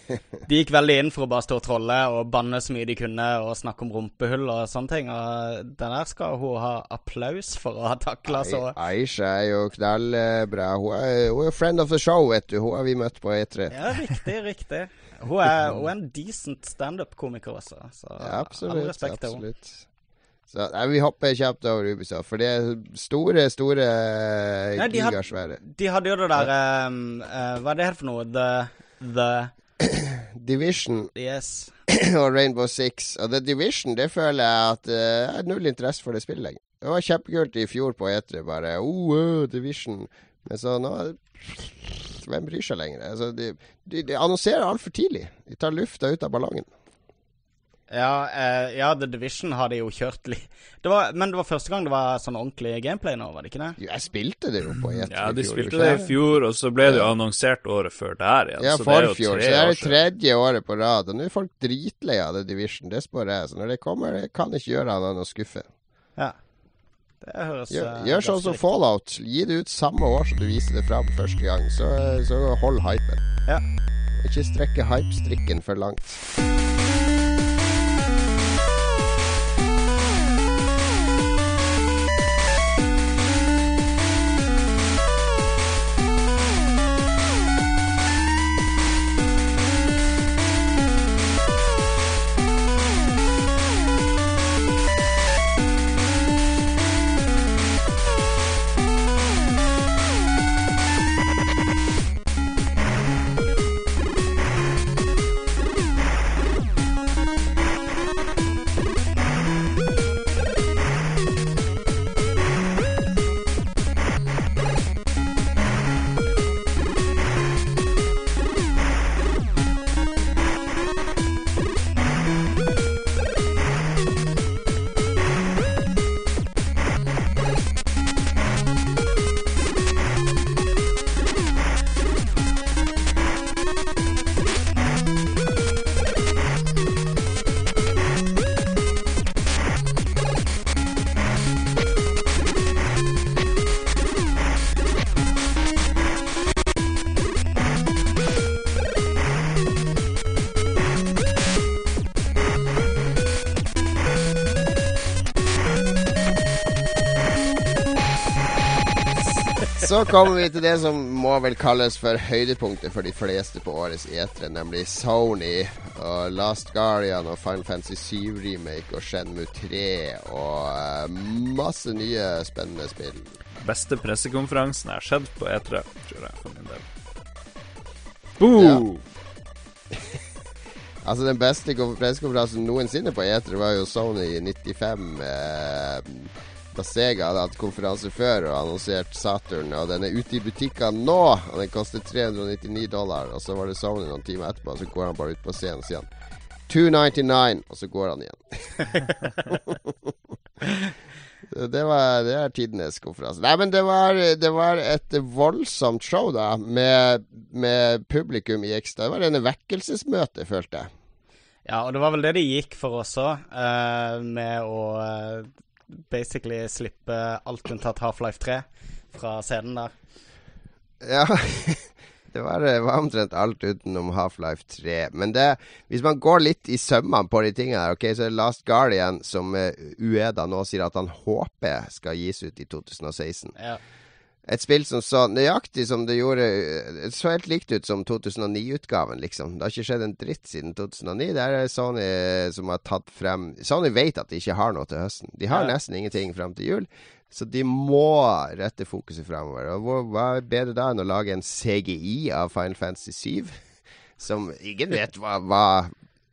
de gikk veldig inn for å bare stå og trolle og banne så mye de kunne og snakke om rumpehull og sånne ting. Og den der skal hun ha applaus for å ha takla så Ai- Aisha er jo knallbra. Hun er, er friend of the show, vet du. Hun har vi møtt på E3. Ja, riktig, riktig. Hun er, hun er en decent standup-komiker også, så Ja, all respekt til henne. Så nei, Vi hopper kjapt over Ubisoft, for det er store, store Nei, de had- De hadde jo det der um, uh, Hva er det her for noe? The The Division Yes. og Rainbow Six. Og The Division, det føler jeg at uh, er null interesse for det spillet lenger. Det var kjempekult i fjor på E3, bare oh, uh, Division. Men så nå Hvem bryr seg lenger? Altså, de, de, de annonserer altfor tidlig. De tar lufta ut av ballongen. Ja, eh, ja, The Division har de jo kjørt litt det var, Men det var første gang det var sånn ordentlig gameplay nå, var det ikke det? Jo, Jeg spilte det jo på E3 Ja, de spilte det i fjor, og så ble det jo annonsert året før der igjen. Ja, forfjor. Så det er det tredje året på rad. Og nå er folk dritlei av The Division. Det spør jeg. Så når det kommer, det kan ikke gjøre annet enn å skuffe. Ja. Det høres Gjør, eh, gjør sånn som. Fallout. Gi det ut samme år som du viser det fram første gang. Så, så hold hypen. Ja. Ikke strekke hypestrikken for langt. Så kommer vi til det som må vel kalles for høydepunktet for de fleste på årets E3, nemlig Sony og Last Guardian og Final Fantasy 7 Remake og Shenmue 3 og eh, masse nye spennende spill. Beste pressekonferansen jeg har sett på E3, tror jeg, for min del. Boo! Altså Den beste pressekonferansen noensinne på E3 var jo Sony i 95. Eh, Sega hadde hatt konferanse før og annonsert Saturn, og den er ute i butikkene nå. Og den koster 399 dollar. Og så var det Sony noen timer etterpå, og så går han bare ut på scenen og sier han 299, og så går han igjen. det, var, det er tidenes konferanse. Nei, men det var, det var et voldsomt show, da, med, med publikum i ekstra. Det var denne vekkelsesmøtet, følte jeg. Ja, og det var vel det de gikk for også, uh, med å eh, basically slippe alt unntatt Half-Life 3 fra scenen der. Ja, det var, var omtrent alt utenom Half-Life 3. Men det, hvis man går litt i sømmene på de tingene her, ok, så er det Last Guardian som uh, Ueda nå sier at han håper skal gis ut i 2016. Ja. Et spill som så nøyaktig som det gjorde Det så helt likt ut som 2009-utgaven, liksom. Det har ikke skjedd en dritt siden 2009. Det er Sony som har tatt frem Sony vet at de ikke har noe til høsten. De har Ja. nesten ingenting frem til jul. Så de må rette fokuset fremover. Og hva er bedre da enn å lage en CGI av Final Fantasy 7? Som ingen vet hva, hva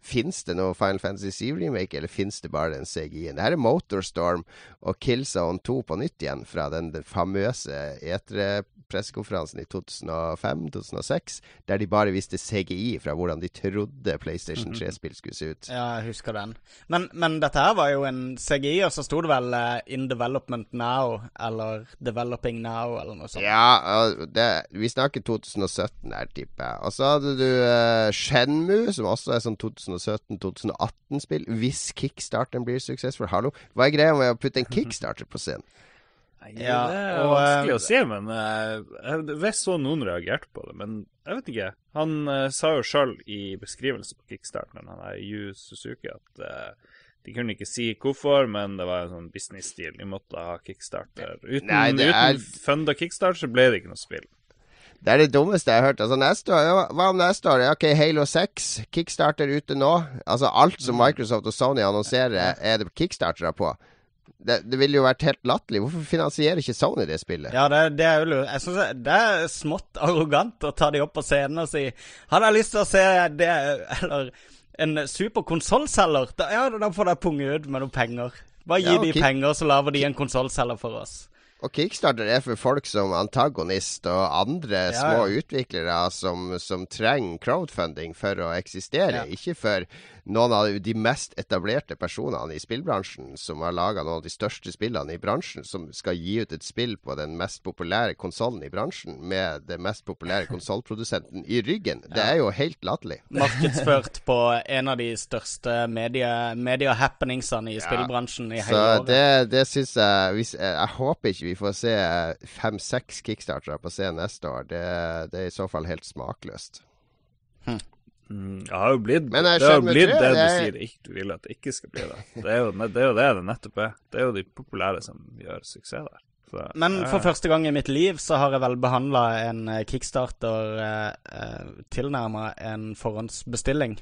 Fins det noe Final Fantasy 7-remake, eller fins det bare den CGI-en? Det her er Motorstorm og Killzone 2 på nytt igjen fra den, den famøse E3-pressekonferansen i 2005-2006, der de bare viste CGI fra hvordan de trodde PlayStation 3-spill skulle se ut. Ja, jeg husker den. Men, men dette her var jo en CGI, og så sto det vel eh, 'In development now', eller 'Developing now', eller noe sånt. Ja, det, vi snakker 2017 her, tipper jeg. Og så hadde du uh, Shenmue, som også er sånn 2017-2018-spill. Hvis kickstarteren blir suksessfull. Hallo, hva er greia med å putte en kickstarter på scenen? Ja, det er og, vanskelig eh, å si, men uh, visst så noen reagerte på det. Men jeg vet ikke. Han uh, sa jo sjøl i beskrivelse på kickstarten, han er Yu Suzuki, at uh, de kunne ikke si hvorfor, men det var en sånn business-stil. De måtte ha kickstarter. Uten, Nei, er- uten funda kickstarter så ble det ikke noe spill. Det er det dummeste jeg har hørt. Altså neste år, ja, Hva om neste år? Ok, Halo 6, kickstarter ute nå. Altså Alt som Microsoft og Sony annonserer, er det kickstartere på. Det, det ville jo vært helt latterlig. Hvorfor finansierer ikke Sony det spillet? Ja, det, det er jo. Jeg synes det er smått arrogant å ta de opp på scenen og si Hadde jeg lyst til å se det, eller en super konsollselger, ja, da får de punge ut med noen penger. Bare gi Ja, de penger, så lager de en konsollselger for oss. Og Kickstarter er for folk som Antagonist og andre Ja, små ja. utviklere som, som trenger crowdfunding for å eksistere. Ja. Ikke for noen av de mest etablerte personene i spillbransjen som har laga noen av de største spillene i bransjen, som skal gi ut et spill på den mest populære konsollen i bransjen, med den mest populære konsollprodusenten i ryggen. Det er jo helt latterlig. Markedsført på en av de største media- media-happeningsene i spillbransjen i hele Så året. det, det syns jeg hvis, jeg, håper ikke vi får se fem-seks kickstartere på scenen neste år. Det, det er i så fall helt smakløst. Mm, det har jo blitt Men det har blitt det, det du det er- sier ikke, du vil at det ikke skal bli det. Det er jo det det, er jo det, det nettopp er. Det er jo de populære som gjør suksess der. Så, Men for første gang i mitt liv så har jeg vel behandla en eh, kickstarter eh, eh, tilnærma en forhåndsbestilling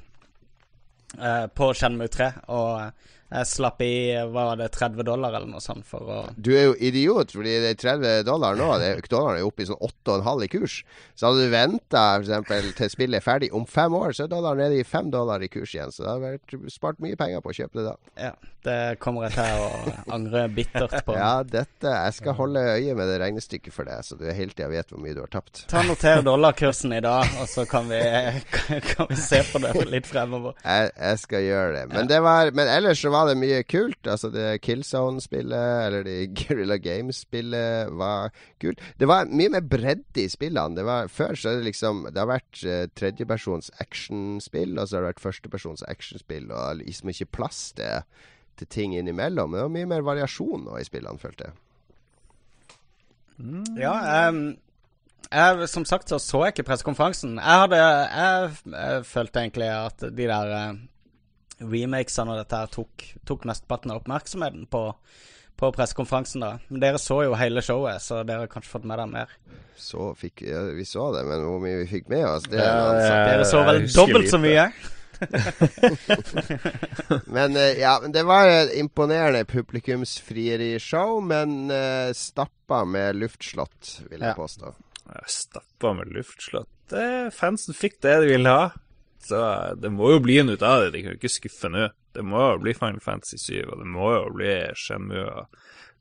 eh, på Shenmue 3. Og jeg slapp i hva var det, 30 dollar eller noe sånt for å Du er jo idiot, fordi det er 30 dollar nå. Det, dollaren er oppe i sånn 8,5 i kurs. Så hadde du venta til spillet er ferdig om fem år, så er dollaren nede i 5 dollar i kurs igjen. Så det hadde vært spart mye penger på å kjøpe det da. Ja, det kommer jeg til å angre bittert på. Ja, dette Jeg skal holde øye med det regnestykket for deg, så du hele tida vet hvor mye du har tapt. Ta Noter dollarkursen i dag, og så kan vi, kan vi se på det litt fremover. Jeg, jeg skal gjøre det. Men, det var, men ellers så var det mye kult. Altså det Killzone-spillet, eller det Guerrilla Games-spillet, var kult. Det var mye mer bredde i spillene. Det var, før så er det liksom Det har vært uh, tredjepersons actionspill, og så har det vært førstepersons actionspill, og liksom ikke plass til, til ting innimellom. Det var mye mer variasjon nå i spillene, følte jeg. Ja, um, jeg, som sagt så så jeg ikke pressekonferansen. Jeg hadde jeg, jeg følte egentlig at de der eh, remakesene og dette her tok, tok mesteparten av oppmerksomheten på, på pressekonferansen. da. Men dere så jo hele showet, så dere har kanskje fått med dere mer. Så fikk, ja, vi så det, men hvor mye vi fikk med oss, det er en. Dere så vel dobbelt så mye? Men eh, ja, men det var et imponerende publikumsfrierishow, men uh, stappa med luftslott, vil jeg Ja. påstå. Stappa med luftslott. Det, fansen fikk det de ville ha. Så det må jo bli en ut av det. De kan jo ikke skuffe nå. Det må jo bli Final Fantasy 7, og det må jo bli Shenmue. og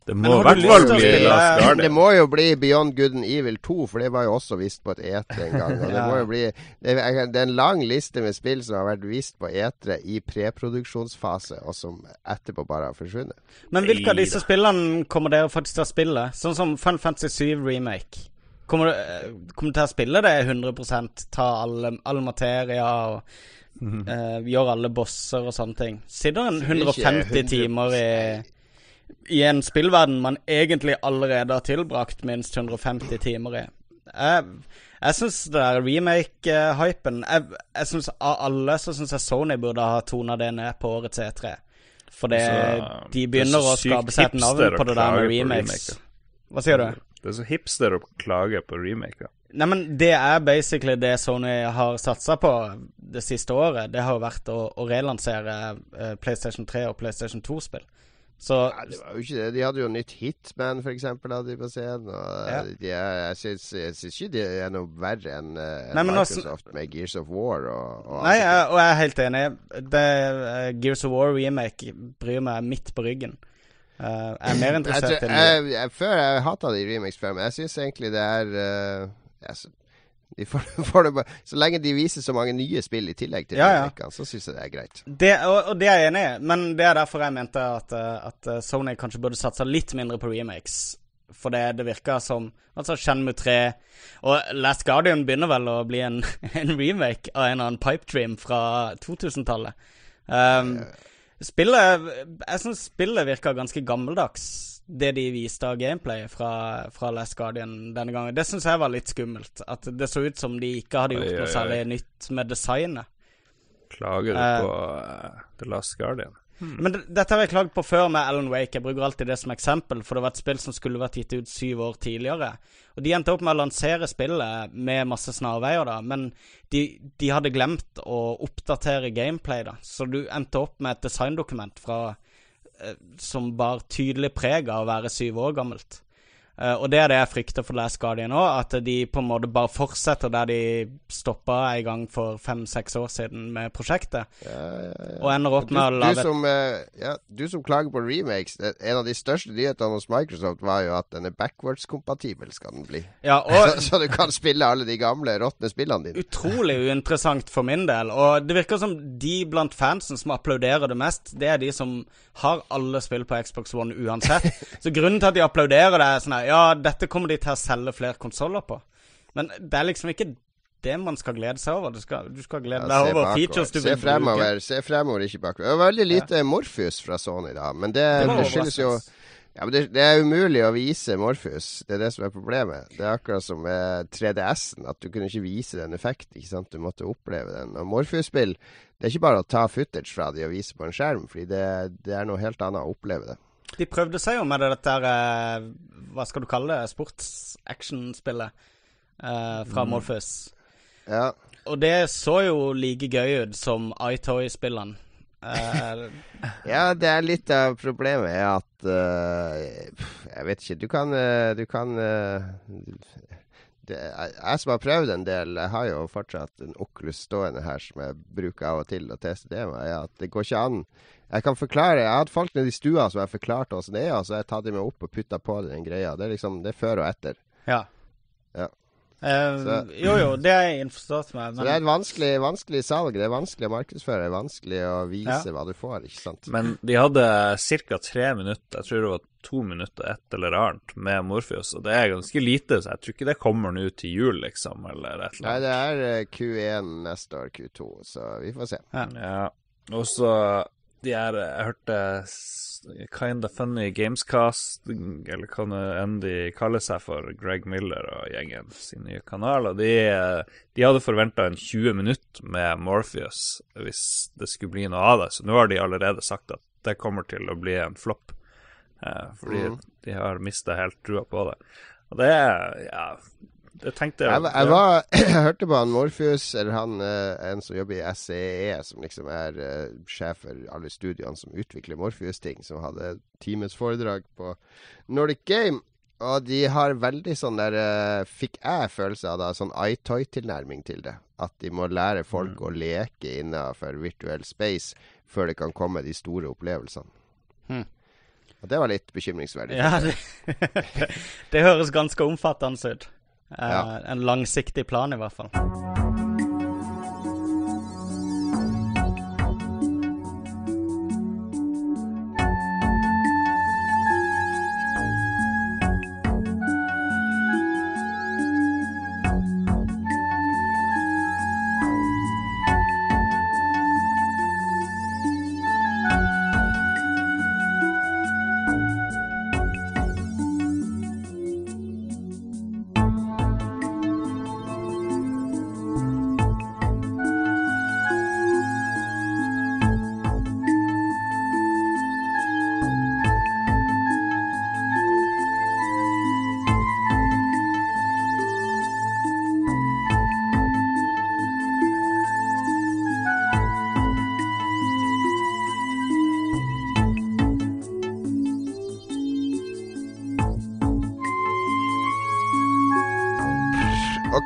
Det må i hvert fall bli Last Det må jo bli Beyond Good and Evil 2, for det var jo også vist på et etre en gang. Og det Ja. må jo bli det er, det er en lang liste med spill som har vært vist på etre i preproduksjonsfase, og som etterpå bare har forsvunnet. Men hvilke av disse spillene kommer dere faktisk til å spille? Sånn som Fun Fantasy 7 Remake. Kommer du, eh, kommer du til å spille det 100% Ta alle, all materia og eh, gjøre alle bosser og sånne ting? Sitter en 150 timer i, i en spillverden man egentlig allerede har tilbrakt minst 150 timer i? Jeg, jeg syns det der remake-hypen Jeg, jeg synes Av alle så syns jeg Sony burde ha tona det ned på årets E3. For det, Altså, de er begynner å skape seg et navn på det der med remakes. Hva sier du? Det er så hipster å klage på remaker. Nei, men det er basically det Sony har satsa på det siste året. Det har jo vært å, å relansere eh, PlayStation 3 og PlayStation 2-spill. Så Nei, det var jo ikke det. De hadde jo nytt Hitman, for eksempel, hadde de på scenen. Og Ja. de er, jeg syns ikke de er noe verre enn en Nei, også- Microsoft med Gears of War og, og Nei, jeg, og jeg er helt enig. Det eh, Gears of War remake bryr meg midt på ryggen. Eh, jeg er mer interessert i jeg, jeg, Før jeg hata de remakes før, men jeg syns egentlig det er uh, de får, får det bare, Så lenge de viser så mange nye spill i tillegg til Ja, ja. så syns jeg det er greit. det, og, og det er jeg enig i, men det er derfor jeg mente at, eh, at Sony kanskje burde satsa litt mindre på remakes. For det, det virker som Altså, Shenmue 3 Og Last Guardian begynner vel å bli en, en remake av en eller annen pipe dream fra 2000-tallet. Um, spillet Jeg syns spillet virka ganske gammeldags, det de viste av gameplay fra, fra Last Guardian denne gangen. Det syns jeg var litt skummelt. At det så ut som de ikke hadde gjort noe særlig nytt med designet. Klager du Eh. på eh, The Last Guardian? Men dette har jeg klagd på før med Alan Wake. Jeg bruker alltid det som eksempel, for det var et spill som skulle vært gitt ut syv år tidligere. Og de endte opp med å lansere spillet med masse snarveier, da, men de, de hadde glemt å oppdatere gameplay, da. Så du endte opp med et designdokument fra eh, som bar tydelig preg av å være syv år gammelt. Eh, og det er det jeg frykter for Last Guardian òg, at de på en måte bare fortsetter der de stoppa en gang for fem-seks år siden med prosjektet, og ender opp Du, med å du, som, uh, ja, du som klager på remakes, en av de største nyhetene hos Microsoft var jo at den er backwards-kompatibel, skal den bli. Ja, og så, så du kan spille alle de gamle, råtne spillene dine. utrolig uinteressant for min del. Og det virker som de blant fansen som applauderer det mest, det er de som har alle spill på Xbox One uansett. Så grunnen til at de applauderer det, er sånn her Ja, dette kommer de til å selge flere konsoller på. Men det er liksom ikke det man skal glede seg over. Du skal, du skal glede Ja, deg over bakover. features du se vil bruke. fremover, se fremover, ikke bakover. Det var veldig lite Morpheus fra Sony, da. Men det, Det det, skyldes jo ja, men det, det er umulig å vise Morpheus. Det er det som er problemet. Det er akkurat som med 3DS-en, at du kunne ikke vise den effekten. ikke sant? Du måtte oppleve den. Og Morpheus-spill, det er ikke bare å ta footage fra de og vise på en skjerm, fordi det, det er noe helt annet å oppleve det. De prøvde seg jo med det dette der eh, Hva skal du kalle det? Sports-action-spillet uh, fra Mm. Morpheus. Ja. Og det så jo like gøy ut som iToy-spillene. Uh, Ja, det er litt av problemet er at uh, Jeg vet ikke. Du kan Du kan det, jeg, jeg som har prøvd en del, jeg har jo fortsatt en Oculus stående her som jeg bruker av og til å teste det med, at det går ikke an. Jeg kan forklare Jeg hadde folk nede i stua som jeg forklarte åssen det er, og så har jeg tatt dem med opp og putta på den greia. Det er liksom Det er før og etter. ja. Ja. Eh, Så- jo, jo, det er jeg innforstått med. Så det er et vanskelig, vanskelig salg. Det er vanskelig å markedsføre. Det er vanskelig å vise Ja. hva du får, ikke sant. Men de hadde ca. tre minutter, jeg tror det var to minutter, et eller annet, med Morpheus. Og det er ganske lite, så jeg tror ikke det kommer nå til jul, liksom, eller et Nei, det er øh, Q1 neste år, Q2, så vi får se. Ja. Og så de her Jeg hørte Kind Kinda Funny Gamescast, eller hva nå enn de kaller seg for, Greg Miller og gjengen sin nye kanal, og de, de hadde forventa en 20 minutt med Morpheus hvis det skulle bli noe av det, så nå har de allerede sagt at det kommer til å bli en flopp. Eh, fordi mm. de har mista helt trua på det. Og det er Ja, det tenkte jeg Jeg, var- jeg, jeg hørte på han Morpheus, eller han eh, en som jobber i SEE, som liksom er eh, sjef for alle studioene som utvikler Morpheus-ting, som hadde times foredrag på Nordic Game. Og de har veldig sånn der eh, Fikk jeg følelse av da, sånn iToy-tilnærming til det. At de må lære folk å leke innenfor virtuell space før det kan komme de store opplevelsene. Hmm. Og det var litt bekymringsverdig. Ja, det, det høres ganske omfattende ut. Eh, Ja. En langsiktig plan, i hvert fall.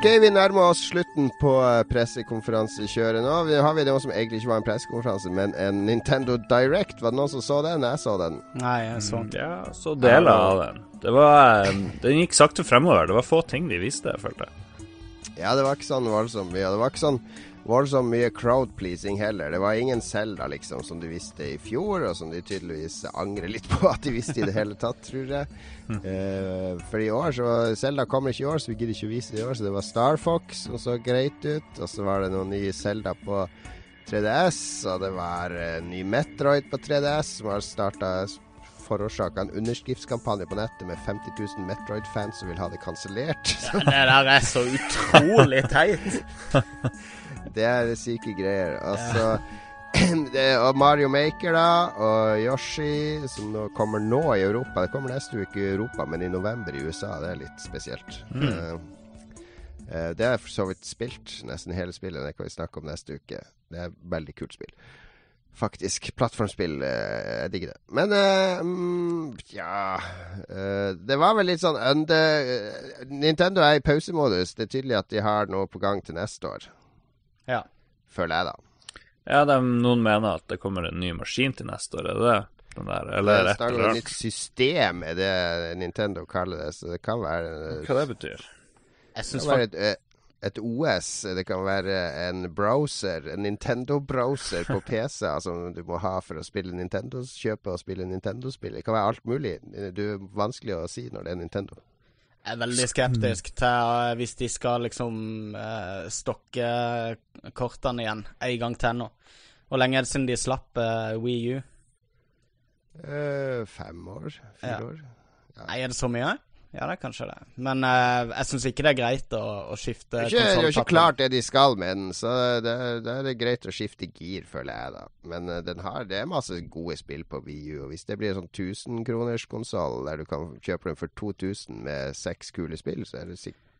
Ok, vi nærmer oss slutten på eh, pressekonferansekjøret nå. Vi- Har vi noe som egentlig ikke var en pressekonferanse, men en Nintendo Direct? Var det noen som så den? Jeg så den. Nei, jeg så den. Ja, så deler av den. Det var eh, Den gikk sakte fremover. Det var få ting de viste, jeg følte. Ja, det var ikke sånn voldsomt mye. Det var ikke sånn voldsomt mye crowd-pleasing heller. Det var ingen Zelda, liksom, som du visste i fjor, og som de tydeligvis angrer litt på at de visste i det hele tatt, tror jeg. Eh, for i år så Selda kommer ikke i år, så vi gidder ikke å vise det i år. Så det var Star Fox som så greit ut, og så var det noen nye Zelda på 3DS, og det var en ny Metroid på 3DS som har starta forårsaka en underskriftskampanje på nettet med 50 000 Metroid-fans som vil ha det kansellert. Det der er så utrolig teit. Det er syke greier. Altså det, Og Mario Maker, da. Og Yoshi, som nå kommer nå i Europa. Det kommer neste uke i Europa, men i november i USA. Det er litt spesielt. Mm. Uh, det har jeg for så vidt spilt, nesten hele spillet. Det kan vi snakke om neste uke. Det er et veldig kult spill. Faktisk. Plattformspill. eh, jeg digger det. Men eh, mm, ja eh, Det var vel litt sånn under eh, Nintendo er i pausemodus. Det er tydelig at de har noe på gang til neste år. Ja. Føler jeg, da. Ja, de, noen mener at det kommer en ny maskin til neste år, er det det? Den der, eller det et snakker et nytt system, er det Nintendo kaller det. Så det kan være Hva det betyr? Jeg Det syns kan være et, eh, et OS. Det kan være en browser, en Nintendo-browser på PC som du må ha for å spille Nintendo, kjøpe og spille Nintendo-spill. Det kan være alt mulig. Det er vanskelig å si når det er Nintendo. Jeg er veldig skeptisk til eh, hvis de skal liksom uh, stokke kortene igjen en gang til nå. Hvor lenge er det siden de slapp uh, Wii U? Uh, fem år? Fire Ja. år? Nei, er det så mye? Ja, det er kanskje det. Men uh, jeg syns ikke det er greit å, å skifte Det er ikke, det er ikke klart det de skal med den, så det, er det greit å skifte gir, føler jeg, da. Men uh, den har, det er masse gode spill på VU, og hvis det blir en sånn 1000 kroners konsoll der du kan kjøpe den for 2000 med seks kule spill, så er det sikkert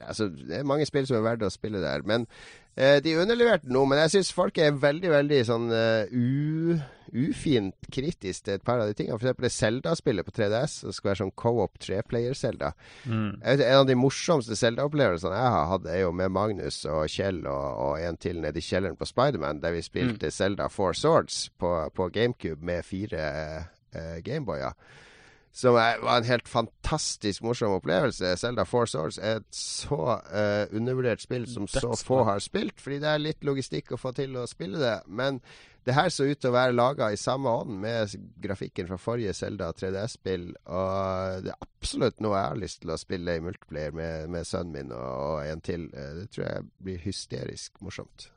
Altså, det er mange spill som er verdt å spille der. Men eh, de underleverte noe. Men jeg syns folk er veldig, veldig sånn uh, u, ufint kritisk til et par av de tingene. Eksempel det Zelda-spillet på 3DS, Det skal være sånn co-op treplayer-Zelda. Mm. En av de morsomste Zelda-opplevelsene jeg har hatt, er jo med Magnus og Kjell og, og en til nede i kjelleren på Spiderman, der vi spilte Zelda Four Swords på, på GameCube med fire eh, Gameboyer. Som er, var en helt fantastisk morsom opplevelse. Zelda Four Souls er et så uh, undervurdert spill som så få har spilt, fordi det er litt logistikk å få til å spille det. Men det her så ut til å være laga i samme ånd med grafikken fra forrige Zelda 3DS-spill. Og det er absolutt noe jeg har lyst til å spille i multiplayer med, med sønnen min og, og en til. Eh, Det tror jeg blir hysterisk morsomt.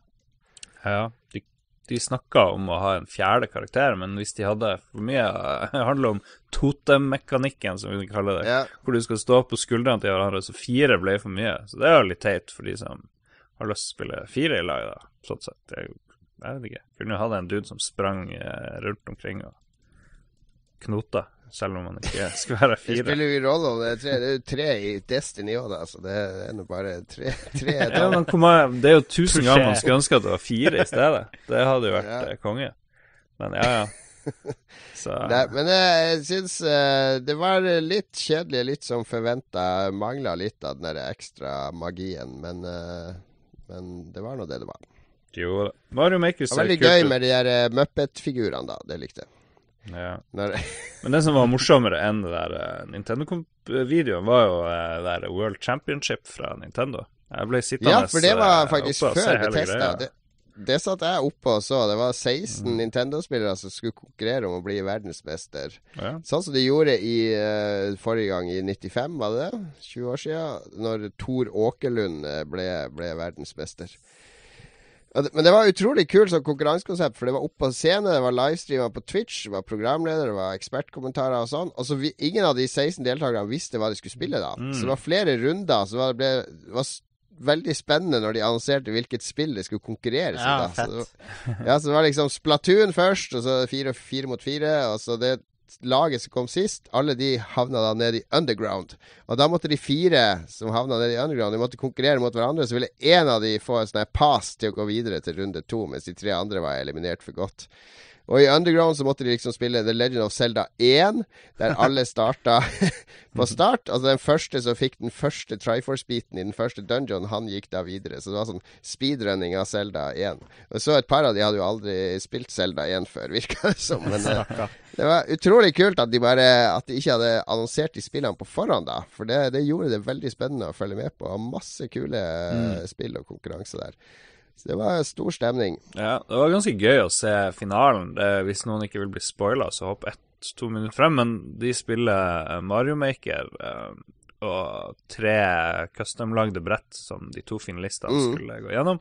Ja, de, de snakka om å ha en fjerde karakter, men hvis de hadde for mye Det handler om totemmekanikken, som vi kaller det. Ja. Hvor du skal stå på skuldrene til hverandre, så fire ble for mye. Så det er jo litt teit for de som har lyst til å spille fire i lag, da, sånn sett. Det jo- Jeg vet ikke. Kunne jo hatt en dude som sprang eh, rundt omkring og knota, selv om man ikke skal være fire. Det spiller jo ingen rolle om det er tre. Det er jo tre i Destiny òg, da. Så det er nå bare tre. tre Ja, men det er jo tusen ganger man skulle ønske at det var fire i stedet. Det hadde jo vært Ja. eh, konge. Men ja, ja. Så Nei, men jeg syns uh, det var litt kjedelig, litt som forventa. Mangla litt av den ekstra magien, men, uh, men det var nå det det var. jo da. Mario Maker Det var ut. veldig gøy med de der uh, Muppet-figurene, da. Det likte jeg. Ja. Men det som var morsommere enn det der eh, Nintendo-videoen, var jo eh, det der World Championship fra Nintendo. Jeg ble sittende ja, for det var eh, faktisk før hele Bethesda. Det, det satt jeg oppe og så. Det var 16 Mm. Nintendo-spillere som skulle konkurrere om å bli verdensmester. Ja. Sånn som de gjorde i forrige gang, i 95, var det det? 20 år siden. Når Tor Åkerlund ble, ble verdensmester. Men det var utrolig kult som konkurransekonsept, for det var oppe på scene, det var livestreamer på Twitch, det var programleder, det var ekspertkommentarer og sånn. Og så vi, Ingen av de 16 deltakerne visste hva de skulle spille da. Så det var flere runder. Så det ble, var veldig spennende når de annonserte hvilket spill det skulle konkurreres i. Ja. Så det var- ja, så det var liksom Splatoon først, og så fire, fire mot fire. Og så det laget som kom sist, alle de havna da nede i underground. Og da måtte de fire som havna nede i underground, de måtte konkurrere mot hverandre. Så ville én av de få en sånn pass til å gå videre til runde to, mens de tre andre var eliminert for godt. Og i Underground så måtte de liksom spille The Legend of Zelda 1, der alle starta på start. Altså den første som fikk den første Triforce-biten i den første dungeon, han gikk da videre. Så det var sånn speedrunning av Zelda 1. Og så et par av de hadde jo aldri spilt Zelda 1 før, virka det som. Men det, det var utrolig kult at de bare At de ikke hadde annonsert de spillene på forhånd, da. For det, det gjorde det veldig spennende å følge med på. Og masse kule mm. spill og konkurranse der. Så det var stor stemning. Ja, det var ganske gøy å se finalen. Det, hvis noen ikke vil bli spoila, så hopp ett-to minutter frem. Men de spiller eh, Mario Maker eh, og tre custom-lagde brett som de to finalistene Mm. skulle gå gjennom.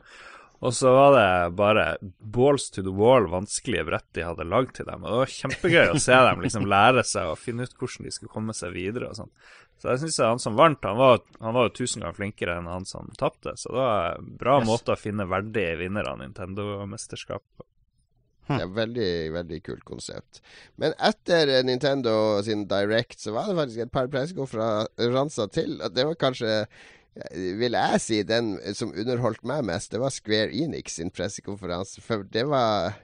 Og så var det bare balls to the wall, vanskelige brett de hadde lagd til dem. Og det var kjempegøy å se dem liksom lære seg og finne ut hvordan de skulle komme seg videre og sånn. Så jeg syns han som vant, han var, han var jo tusen ganger flinkere enn han som tapte. Så det var en bra måte å finne verdige vinnere av Nintendo-mesterskap på. Det er veldig, veldig kult konsept. Men etter Nintendo sin Direct, så var det faktisk et par pressekonferanser til. Det var kanskje, vil jeg si, den som underholdt meg mest. Det var Square Enix sin pressekonferanse. For det var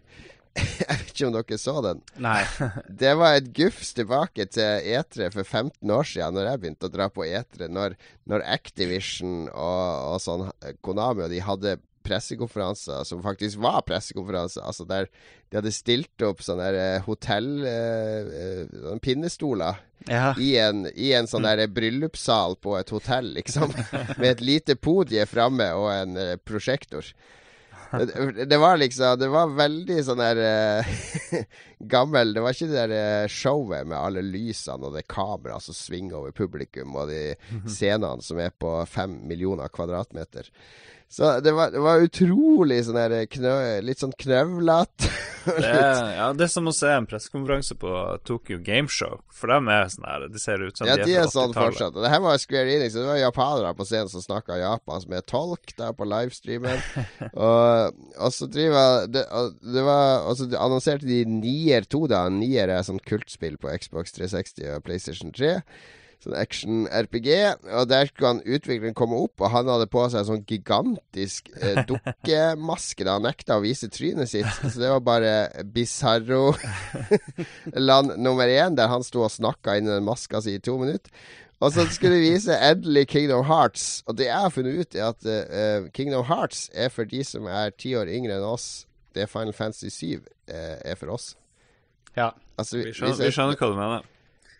Jeg vet ikke om dere så den. Nei. Det var et gufs tilbake til E3 for 15 år siden, når jeg begynte å dra på E3. Når, når Activision og, og sånn Konami og de hadde pressekonferanser som faktisk var pressekonferanser. Altså der de hadde stilt opp sånne der, eh, hotell... eh, eh, sånne pinnestoler. Ja. I en, I en sånn der bryllupssal på et hotell, liksom. Med et lite podie framme og en prosjektor. Det, det var liksom Det var veldig sånn der uh, gammel Det var ikke det der showet med alle lysene og det kameraet som svinger over publikum, og de scenene som er på fem millioner kvadratmeter. Så det var, det var utrolig sånn her litt sånn knøvlete. Er, ja, det er som å se en pressekonferanse på Tokyo Gameshow. For dem er sånn her De ser ut som Ja, de de er er fra sånn 80-tallet. fortsatt. Og det her var Square Enix, det var japanere på scenen som snakka japansk med tolk der på livestreamen. og, og så driver det, og det var, Og så annonserte de Nier 2, da. Nier er sånn kultspill på Xbox 360 og PlayStation 3. Sånn action-RPG. Og der skulle han utvikleren komme opp, og han hadde på seg en sånn gigantisk eh, dukkemaske da han nekta å vise trynet sitt. Så det var bare Bizarro land nummer én, der han sto og snakka inn i den maska si i to minutter. Og så skulle de vise endelig Kingdom Hearts. Og det jeg har funnet ut, er at eh, Kingdom Hearts er for de som er ti år yngre enn oss. Det Final Fantasy 7 eh, er for oss. Ja. Altså, Vi vi, skjønner, vi skjønner hva du mener.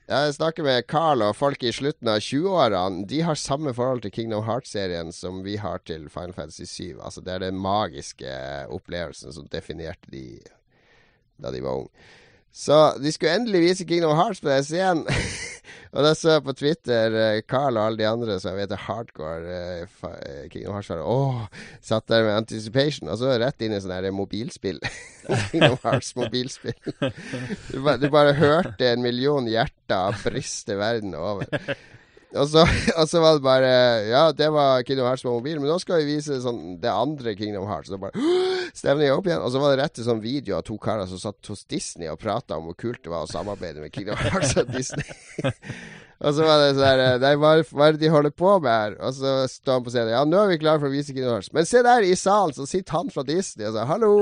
Jeg snakker med Carl og folk i slutten av 20-årene. De har samme forhold til Kingdom Hearts-serien som vi har til Final Fantasy 7. Altså, det er den magiske opplevelsen som definerte de da de var unge. Så de skulle endelig vise Kingdom Hearts på den scenen. og da så jeg på Twitter eh, Carl og alle de andre som jeg vet er hardcore uh, eh, Kingdom Hearts-fan. Åh, satt der med Anticipation. Og så rett inn i sånn mobilspill. Kingdom Hearts mobilspill. Du bare, du bare hørte en million hjerter briste verden over. Og så, og så var det bare Ja, det var Kingdom Hearts på mobil, men nå skal vi vise sånn det andre Kingdom Hearts. Og bare jeg opp igjen. Og så var det rett til sånn video av to karer som satt hos Disney og prata om hvor kult det var å samarbeide med Kingdom Hearts og Disney. og så var det sånn her Nei, hva, er- hva er det de holder på med her? Og så står han på scenen. Ja, nå er vi klare for å vise Hearts. Men se der, i salen så sitter han fra Disney og sier hallo!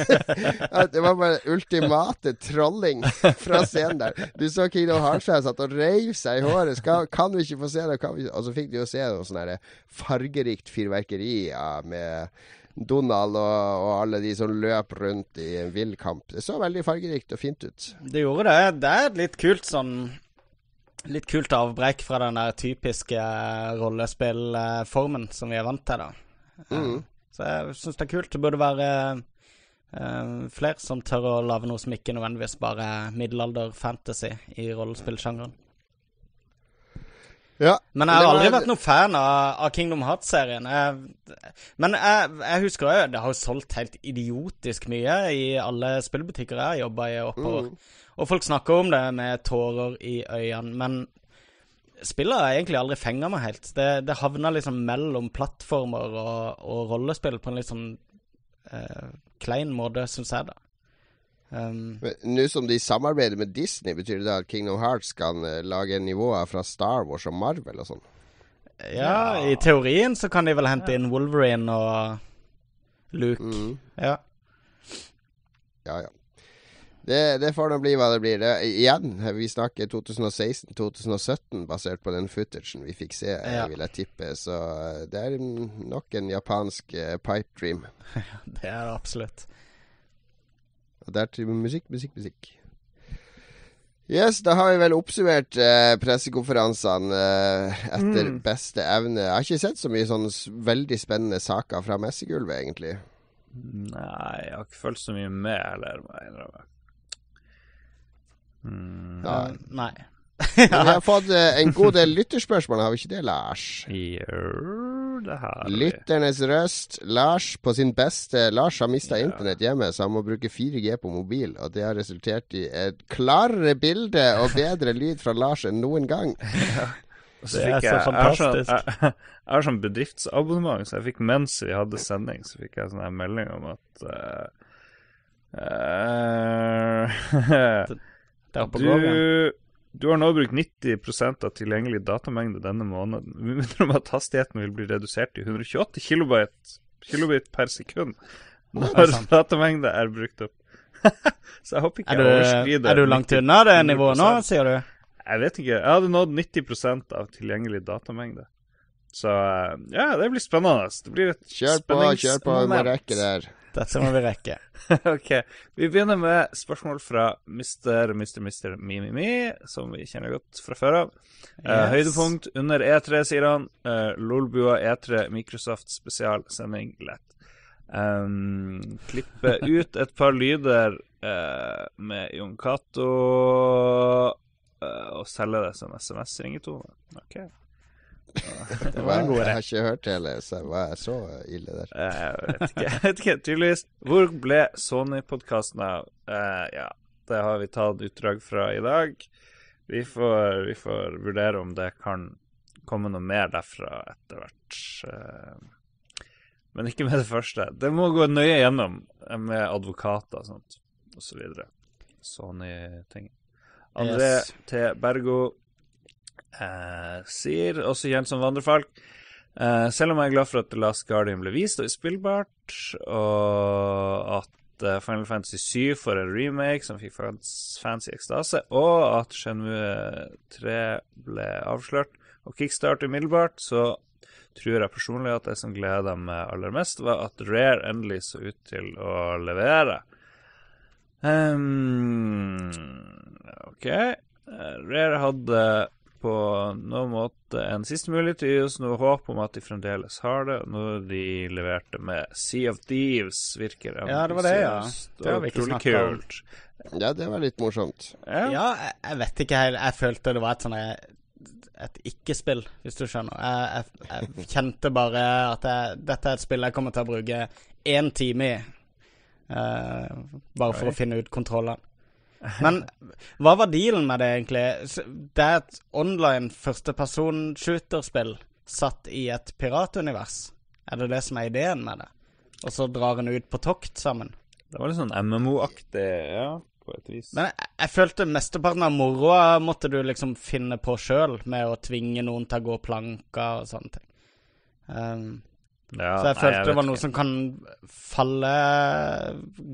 Det var bare ultimate trolling fra scenen der. Du så Kingdom Hearts-fans satt og reiv seg i håret. Skal, kan vi ikke få se det? Vi? Og så fikk de jo se noe sånn her fargerikt fyrverkeri ja, med Donald og, og alle de som løp rundt i en vill kamp. Det så veldig fargerikt og fint ut. Det gjorde det. Det er litt kult sånn Litt kult avbrekk fra den der typiske eh, rollespillformen som vi er vant til, da. Eh, Mm. Så jeg syns det er kult. Det burde være uh, flere som tør å lage noe som ikke nødvendigvis bare er middelalder-fantasy i rollespillsjangeren. Ja, Men jeg har aldri vært noen fan av, av Kingdom Hearts-serien. Men jeg, jeg husker jo det har jo solgt helt idiotisk mye i alle spillbutikker jeg har jobba i oppover. Mm. Og folk snakker om det med tårer i øynene, men spillet har egentlig aldri fenga meg helt. Det, det havna liksom mellom plattformer og, og rollespill på en litt sånn eh, klein måte, syns jeg, da. Um, Nå som de samarbeider med Disney, betyr det da at Kingdom Hearts kan eh, lage nivåer fra Star Wars og Marvel og sånn? ja, i teorien så kan de vel hente inn Wolverine og Luke. Mm. Ja. Ja, ja. Det, det får nå bli hva det blir. Det, igjen, vi snakker 2016-2017 basert på den footagen vi fikk se, Ja. vil jeg tippe. Så eh, det er nok en japansk uh, pipe dream. Det er det absolutt. Og det er til musikk, musikk, musikk. Yes, da har vi vel oppsummert eh, pressekonferansene eh, etter Mm. beste evne. Jeg har ikke sett så mye sånne veldig spennende saker fra messegulvet, egentlig. Nei, jeg har ikke fulgt så mye med eller. Mm. Ja. Uh, nei. Men vi har fått eh, en god del lytterspørsmål, har vi ikke det, Lars? Jo, det har vi. Lytternes røst. Lars på sin beste Lars har mista Ja. internett hjemme, så han må bruke 4G på mobil. Og det har resultert i et klarere bilde og bedre lyd fra Lars enn noen gang. ja. Det er så jeg, jeg har sånn, fantastisk. jeg, har sånn bedriftsabonnement, så jeg fikk mens vi hadde sending, så fikk jeg sånn her melding om at uh, eh, Det er oppe og går igjen. du, du har nå brukt 90% av tilgjengelig datamengde denne måneden. Vi minner om at hastigheten vil bli redusert til 128 kilobit, kilobit per sekund Det er når sant. datamengde er brukt opp. så jeg håper ikke Er du, jeg overskrider er du langt unna det nivået nå, sier du? Jeg vet ikke. Jeg hadde nådd 90% av tilgjengelig datamengde. Så eh, ja, det blir spennende. Det blir et Kjør på, kjør på. Vi må rekke der. Dette må vi rekke. ok. Vi begynner med spørsmål fra Mr. Mr. Mr. Mimimi, som vi kjenner godt fra før av. Yes. Uh, høydepunkt under E3, sier han. Uh, Lolbua E3 Microsoft spesialsending lett. Um, klippe ut et par lyder uh, med Jon Cato eh, og selge det som SMS-ringetone. Ok. Det var en god Jeg har ikke hørt hele, så var jeg så ille der. Jeg vet ikke. Jeg vet ikke. Tydeligvis. Hvor ble Sony-podkasten av? Uh, ja, det har vi tatt utdrag fra i dag. Vi får, vi får vurdere om det kan komme noe mer derfra etter hvert. Eh, Men ikke med det første. Det må gå nøye gjennom med advokater og sånt, osv. så. Sony-ting. André Yes. T. Bergo eh, sier, også kjent som Vandrefalk eh, Selv om jeg er glad for at The Last Guardian ble vist og er spillbart, og at eh, Final Fantasy 7 får en remake som fikk fans, i ekstase, og at Shenmue 3 ble avslørt og kickstart umiddelbart, så tror jeg personlig at det som gleda meg aller mest, var at Rare endelig så ut til å levere. Um, OK. Eh, Rare hadde på noen måte en siste mulighet til å gi oss noe håp om at de fremdeles har det. Når de leverte med Sea of Thieves, virker det. Ja, det var det, ja. Det har og vi ikke utrolig kult. Ja, det var litt morsomt. Ja. Ja, jeg, jeg vet ikke helt. Jeg følte det var et sånn et ikke-spill, hvis du skjønner. Jeg, jeg, jeg kjente bare at jeg, dette er et spill jeg kommer til å bruke én time i. uh, bare for Oi. å finne ut kontrollene. Men hva var dealen med det, egentlig? Det er et online førsteperson-shooterspill satt i et piratunivers. Er det det som er ideen med det? Og så drar en ut på tokt sammen? Det var litt sånn MMO-aktig, ja, på et vis. Men jeg, jeg følte mesteparten av moroa måtte du liksom finne på sjøl, med å tvinge noen til å gå planker og sånne ting. Um, Ja, så jeg nei, følte det var noe ikke. som kan falle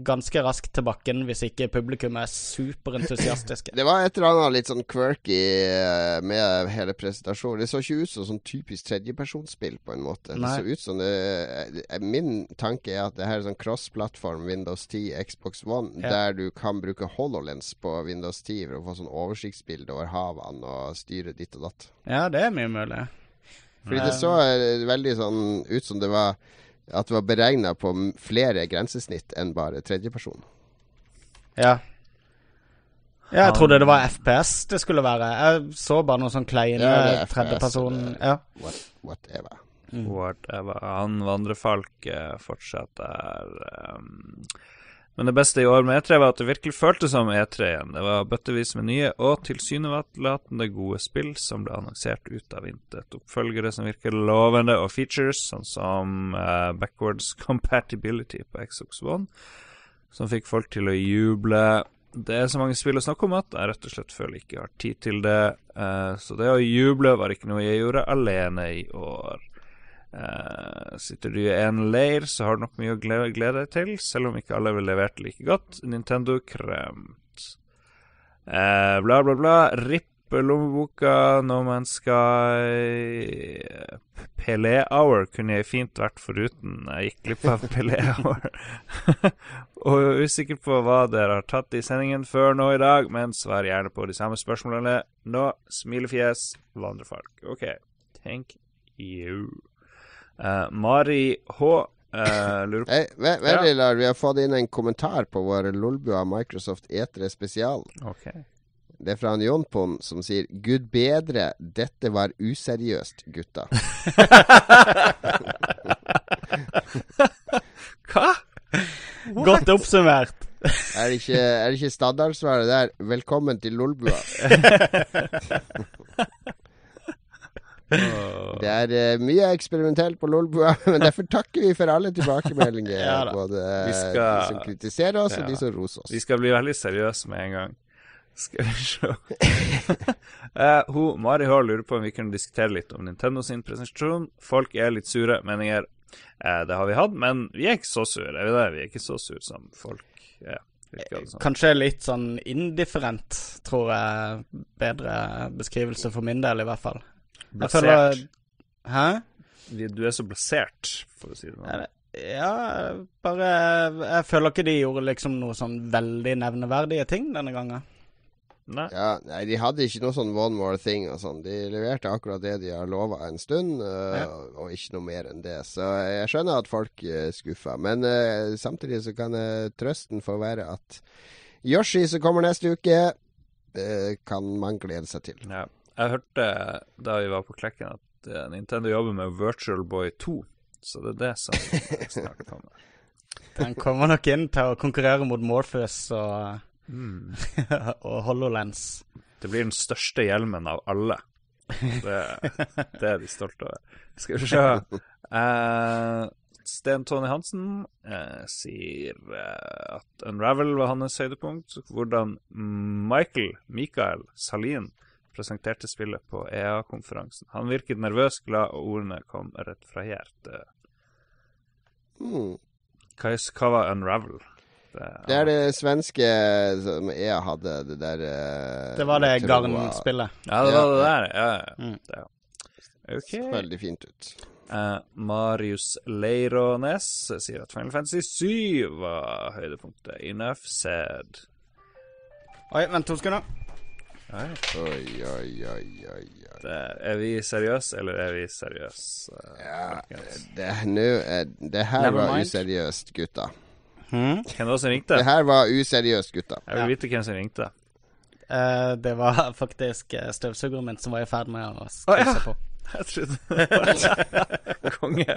ganske raskt til bakken hvis ikke publikum er superentusiastiske. Det var et eller annet litt sånn quirky eh, med hele presentasjonen. Det så ikke ut som sånn typisk tredjepersonsspill, på en måte. Nei. Det så ut som det eh, Min tanke er at det her er sånn cross-plattform Windows 10, Xbox One, Ja. der du kan bruke HoloLens på Windows 10 for å få sånn oversiktsbilde over havene og styre ditt og datt. Ja, det er mye mulig. Fordi det så eh, veldig sånn ut som det var at det var beregna på flere grensesnitt enn bare tredjeperson. Ja. Ja, jeg trodde det var FPS det skulle være. Jeg så bare noen sånn kleine Ja, er tredjeperson Ja. What, whatever. Whatever. Han vandrefalket fortsetter um, Men det beste i år med E3 var at det virkelig føltes som E3 igjen. Det var bøttevis med nye og tilsynelatende gode spill som ble annonsert ut av intet. Oppfølgere som virker lovende, og features sånn som uh, backwards compatibility på Xbox One, som fikk folk til å juble. Det er så mange spill å snakke om at jeg rett og slett føler jeg ikke har tid til det. Uh, så det å juble var ikke noe jeg gjorde alene i år. Sitter du i en leir, så har du nok mye å glede, glede deg til, selv om ikke alle vil levert like godt. Nintendo kremt. Eh, bla, bla, bla. Rippe lommeboka, No Man's Sky Pelé Hour kunne jeg fint vært foruten. Jeg gikk glipp av Pelé Hour. og jeg er usikker på hva dere har tatt i sendingen før nå i dag, men svar gjerne på de samme spørsmålene nå. Smilefjes, vandrefolk. OK. Thank you. Eh, Mari H. Uh, lurer på hey, ve- Ja. Lar, vi har fått inn en kommentar på vår Lolbua Microsoft E3 spesial. Ok. Det er fra han Jonpon som sier 'Gud bedre, dette var useriøst, gutta'. Hva? Godt oppsummert. Er det ikke, er det ikke standardsvaret der? 'Velkommen til Lolbua'. Det er uh, mye eksperimentelt på Lolbua, men derfor takker vi for alle tilbakemeldinger. Ja både skal- de som kritiserer oss, Ja. og de som roser oss. Vi skal bli veldig seriøse med en gang. Skal vi se uh, ho, Mari H lurer på om vi kunne diskutere litt om Nintendo sin presentasjon. Folk er litt sure meninger. Uh, det har vi hatt, men vi er ikke så sure. Er vi det? Vi er ikke så sure som folk er. virker. Kanskje litt sånn indifferent, tror jeg. Bedre beskrivelse for min del, i hvert fall. Jeg føler Blasert. Hæ? Du er så blasert, for å si det sånn. Ja, bare Jeg føler ikke de gjorde liksom noe sånn veldig nevneverdige ting denne gangen. Nei. Ja, nei, De hadde ikke noe sånn one more thing og sånn. De leverte akkurat det de har lova en stund, øh, og ikke noe mer enn det. Så jeg skjønner at folk er skuffa. Men uh, samtidig så kan uh, trøsten få være at Yoshi som kommer neste uke, kan man glede seg til. Ja. Jeg hørte da vi var på Klekken at eh, Nintendo jobber med Virtual Boy 2, så det er det som snakket om. Den kommer nok inn til å konkurrere mot Morpheus og, Mm. og HoloLens. Det blir den største hjelmen av alle. Det, det er de stolte over. Skal vi se uh, Sten Tony Hansen eh, sier eh, at Unravel var hans høydepunkt. Hvordan Michael Mikael Salin presenterte spillet på EA-konferansen. Han virket nervøs, glad, og ordene kom rett fra hjertet. Hmm. Hva, er- hva var Unravel? Det, Det er det svenske som EA hadde, det der øh, Det var det Garn-spillet. Ja, det var det der. Ja. Mm. ja. Okay. Så veldig fint ut. Uh, Marius Leirånes sier at Final Fantasy 7 var høydepunktet. Enough said. Oi, vent to sekunder. Oi. Oi, oi, oi, oi. Det, er vi seriøse, eller er vi seriøse? Uh, Ja, det, nå er- det her Never var mind. useriøst, gutta. Hmm? Hvem var det som ringte? Det her var useriøst, gutta. Jeg vil vite hvem som ringte. Uh, det var faktisk eh, støvsugeren min som var i ferd med å Å, seg oh, ja. på. Jeg trodde Konge.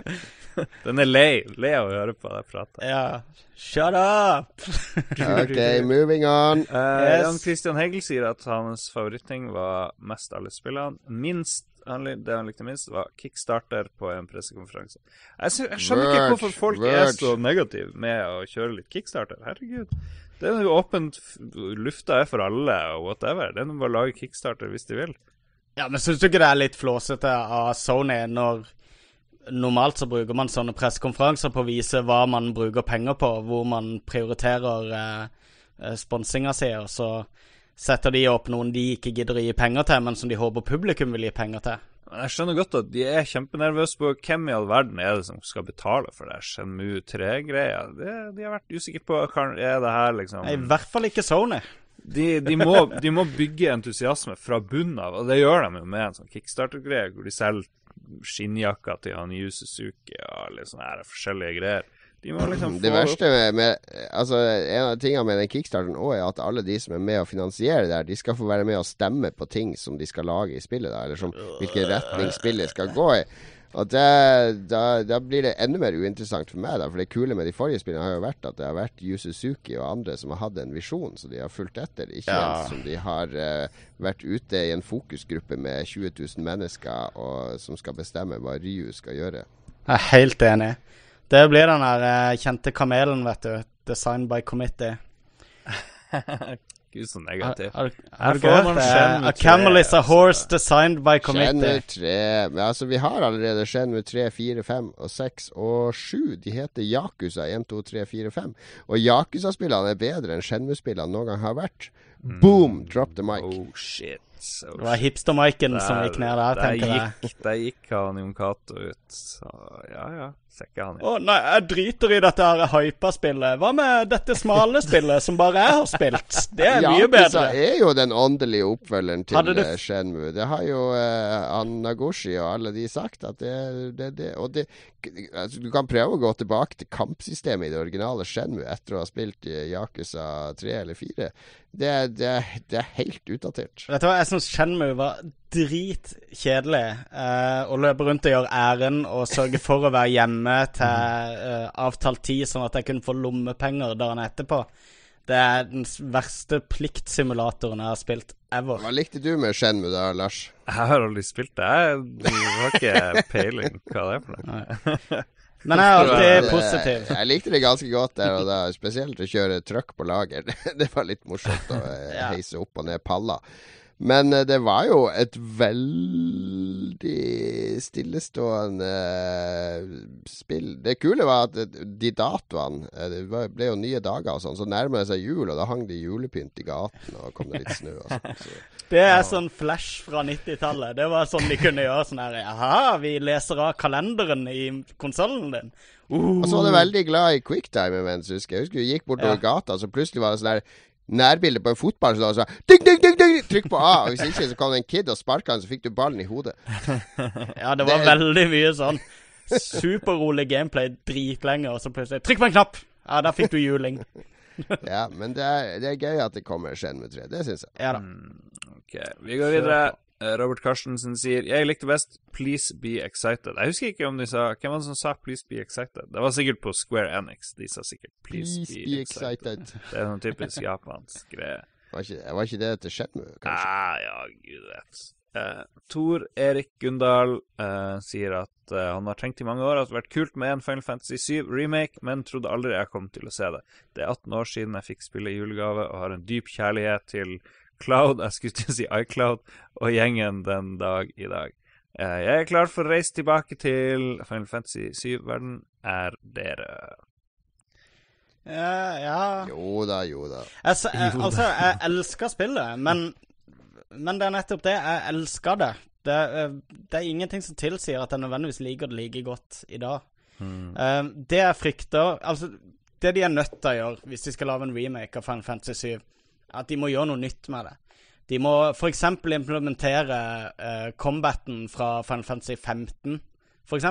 Den er lei. Lei av å høre på deg prate. Ja. Shut up! Ok, moving on. Uh, Yes. Jan Christian Hegel sier at hans favoritting var mest alle spillene. Minst det han likte minst, var kickstarter på en pressekonferanse. Jeg, sy- jeg skjønner ikke hvorfor folk er så negative med å kjøre litt kickstarter. Herregud. Det er jo åpent. Lufta er for alle, og whatever. Det er bare å lage kickstarter hvis de vil. Ja, men syns du ikke det er litt flåsete av Sony når Normalt så bruker man sånne pressekonferanser på å vise hva man bruker penger på, hvor man prioriterer eh, eh, sponsinga si, og så setter de opp noen de ikke gidder å gi penger til, men som de håper publikum vil gi penger til. Jeg skjønner godt at de er kjempenervøse på hvem i all verden er det som skal betale for det Shenmue 3-greia. De har vært usikre på hva er det her liksom I hvert fall ikke Sony. De, de, må, de må bygge entusiasme fra bunnen av, og det gjør de jo med en sånn kickstarter-greie hvor de selger skinnjakka til han Yu Suzuki og litt sånne her forskjellige greier. De liksom Det verste med, med Altså, en av tingene med den kickstarten òg er at alle de som er med å finansiere det her, de skal få være med å stemme på ting som de skal lage i spillet, da, eller som hvilken retning spillet skal gå i. Og det, da, da blir det enda mer uinteressant for meg, da. For det kule med de forrige spillene har jo vært at det har vært Yu Suzuki og andre som har hatt en visjon, som de har fulgt etter. Ikke Ja. en som de har uh, vært ute i en fokusgruppe med 20 000 mennesker og som skal bestemme hva Ryu skal gjøre. Jeg er helt enig. Det blir den der uh, kjente kamelen, vet du. Design by committee. Gud, så negativt. Her får man hørt A camel is a altså. horse designed by committee. Shenmue 3 Men altså, vi har allerede Shenmue 3, 4, 5 og 6 og 7. De heter Yakuza 1, 2, 3, 4, 5. Og Yakuza-spillene er bedre enn Shenmue-spillene noen gang har vært. Boom! Drop the mic. Oh shit. Oh, Det var hipster-Maiken som gikk ned der, tenker jeg. gikk, Der gikk han Jon Cato ut. Så ja, ja. Sekker han han Å nei, jeg driter i dette her hypa spillet. Hva med dette smale spillet som bare jeg har spilt? Det er mye bedre. Ja, det er jo den åndelige oppfølgeren til det- eh, Shenmue. Det har jo uh, Nagoshi og alle de sagt at det det, det Og det altså, Du kan prøve å gå tilbake til kampsystemet i det originale Shenmue etter å ha spilt i Yakuza 3 eller 4. Det, er- det, er- det er helt utdatert. Vet du hva, jeg syns Shenmue var dritkjedelig. Eh, å løpe rundt og gjøre ærend og sørge for å være hjemme til eh, avtalt tid, sånn at jeg kunne få lommepenger dagen etterpå. Det er den verste pliktsimulatoren jeg har spilt ever. Hva likte du med Shenmue da, Lars? Jeg har aldri spilt det. Jeg har ikke peiling hva det er for noe. Men jeg er alltid positiv. Jeg likte det ganske godt der og da, spesielt å kjøre trøkk på lager. Det var litt morsomt å eh, heise opp og ned paller. Men eh, det var jo et veldig stillestående eh, spill. Det kule var at eh, de datoene Det ble jo nye dager og sånn, så nærmer det seg jul, og da hang det julepynt i gaten, og kom det litt snø og sånn. Så. Det er sånn flash fra 90-tallet. Det var sånn de kunne gjøre sånn her Jaha, vi leser av kalenderen i konsollen din. Uh. Og så var du veldig glad i quicktime events, husker jeg. Jeg husker vi gikk bortover gata, så plutselig var det sånn der nærbilde på en fotball, så da sa ding, ding, ding, ding, Trykk på A. Og hvis ikke, så kom det en kid og sparka han, så fikk du ballen i hodet. Ja, det var Det- veldig mye sånn superrolig gameplay dritlenge, og så plutselig Trykk på en knapp! Ja, der fikk du juling. Ja, men det er, det er gøy at det kommer Shenmue 3. Det syns jeg. Ja da. Ok, Vi går videre. Eh, Robert Carstensen sier Jeg likte best 'Please Be Excited'. Jeg husker ikke om de sa Hvem var det som sa 'Please Be Excited'? Det var sikkert på Square Enix. De sa sikkert 'Please, Please be, be excited'. excited. Det er sånn typisk japansk greie. Var ikke, var ikke det til Shenmue, kanskje? Ah, ja, gud vet. Uh, Tor Erik Gundal uh, sier at uh, han har tenkt i mange år at det har vært kult med en Final Fantasy 7 remake, men trodde aldri jeg kom til å se det. Det er 18 år siden jeg fikk spille i julegave, og har en dyp kjærlighet til Cloud, jeg skulle til å si iCloud, og gjengen den dag i dag. Eh, jeg er klar for å reise tilbake til Final Fantasy 7-verden. Er dere? Ja, ja. Jo da, jo da. Jeg, jeg, altså, jeg elsker spillet, men, men det er nettopp det. Jeg elsker det. Det, det er ingenting som tilsier at jeg nødvendigvis liker det like godt i dag. Mm. det jeg frykter Altså, det de er nødt til å gjøre hvis de skal lage en remake av Final Fantasy 7, at de må gjøre noe nytt med det. De må f.eks. implementere uh, combaten fra Final Fantasy 15, f.eks.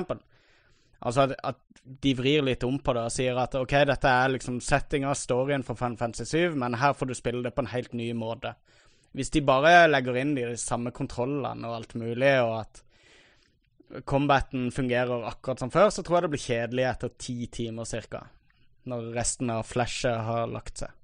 Altså at, at de vrir litt om på det og sier at OK, dette er liksom settinga, storyen for Final Fantasy 7, men her får du spille det på en helt ny måte. Hvis de bare legger inn de samme kontrollene og alt mulig, og at combaten fungerer akkurat som før, så tror jeg det blir kjedelig etter ti timer cirka. Når resten av flashet har lagt seg.